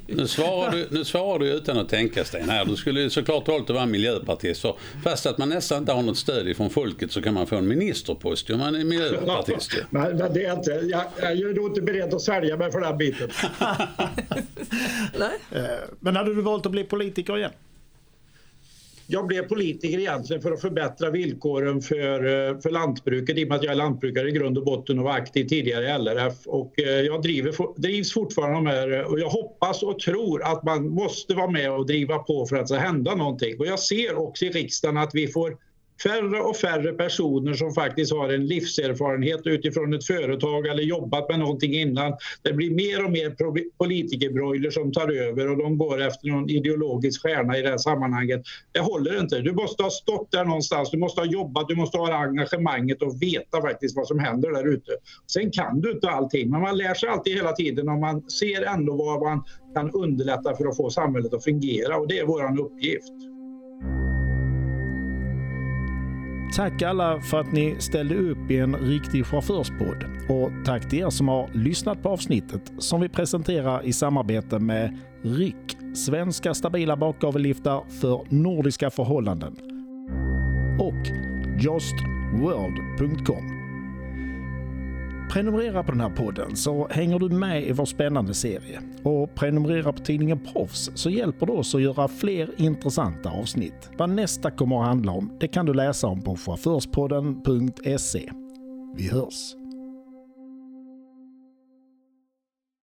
S2: Nu svarar, du, nu svarar du utan att tänka Sten här. Du skulle såklart valt att vara miljöpartist. För fast att man nästan inte har något stöd ifrån folket så kan man få en ministerpost om man är miljöpartist.
S3: men, men det är inte, jag, jag är nog inte beredd att sälja mig för den biten.
S1: Nej. Eh, men hade du valt att bli politiker igen?
S3: Jag blev politiker egentligen för att förbättra villkoren för, eh, för lantbruket i och med att jag är lantbrukare i grund och botten och var aktiv tidigare i LRF. Och eh, jag driver, drivs fortfarande med det eh, och jag hoppas och tror att man måste vara med och driva på för att det ska hända någonting. Och jag ser också i riksdagen att vi får färre och färre personer som faktiskt har en livserfarenhet utifrån ett företag eller jobbat med någonting innan. Det blir mer och mer politikerbroiler som tar över och de går efter någon ideologisk stjärna i det här sammanhanget. Det håller inte. Du måste ha stått där någonstans, du måste ha jobbat, du måste ha engagemanget och veta faktiskt vad som händer där ute. Sen kan du inte allting, men man lär sig alltid hela tiden och man ser ändå vad man kan underlätta för att få samhället att fungera och det är vår uppgift.
S1: Tack alla för att ni ställde upp i en riktig chaufförspodd. Och tack till er som har lyssnat på avsnittet som vi presenterar i samarbete med RIK, svenska stabila bakgavelliftar för nordiska förhållanden. Och justworld.com Prenumerera på den här podden så hänger du med i vår spännande serie. Och prenumerera på tidningen Proffs så hjälper du oss att göra fler intressanta avsnitt. Vad nästa kommer att handla om det kan du läsa om på chaufförspodden.se. Vi hörs!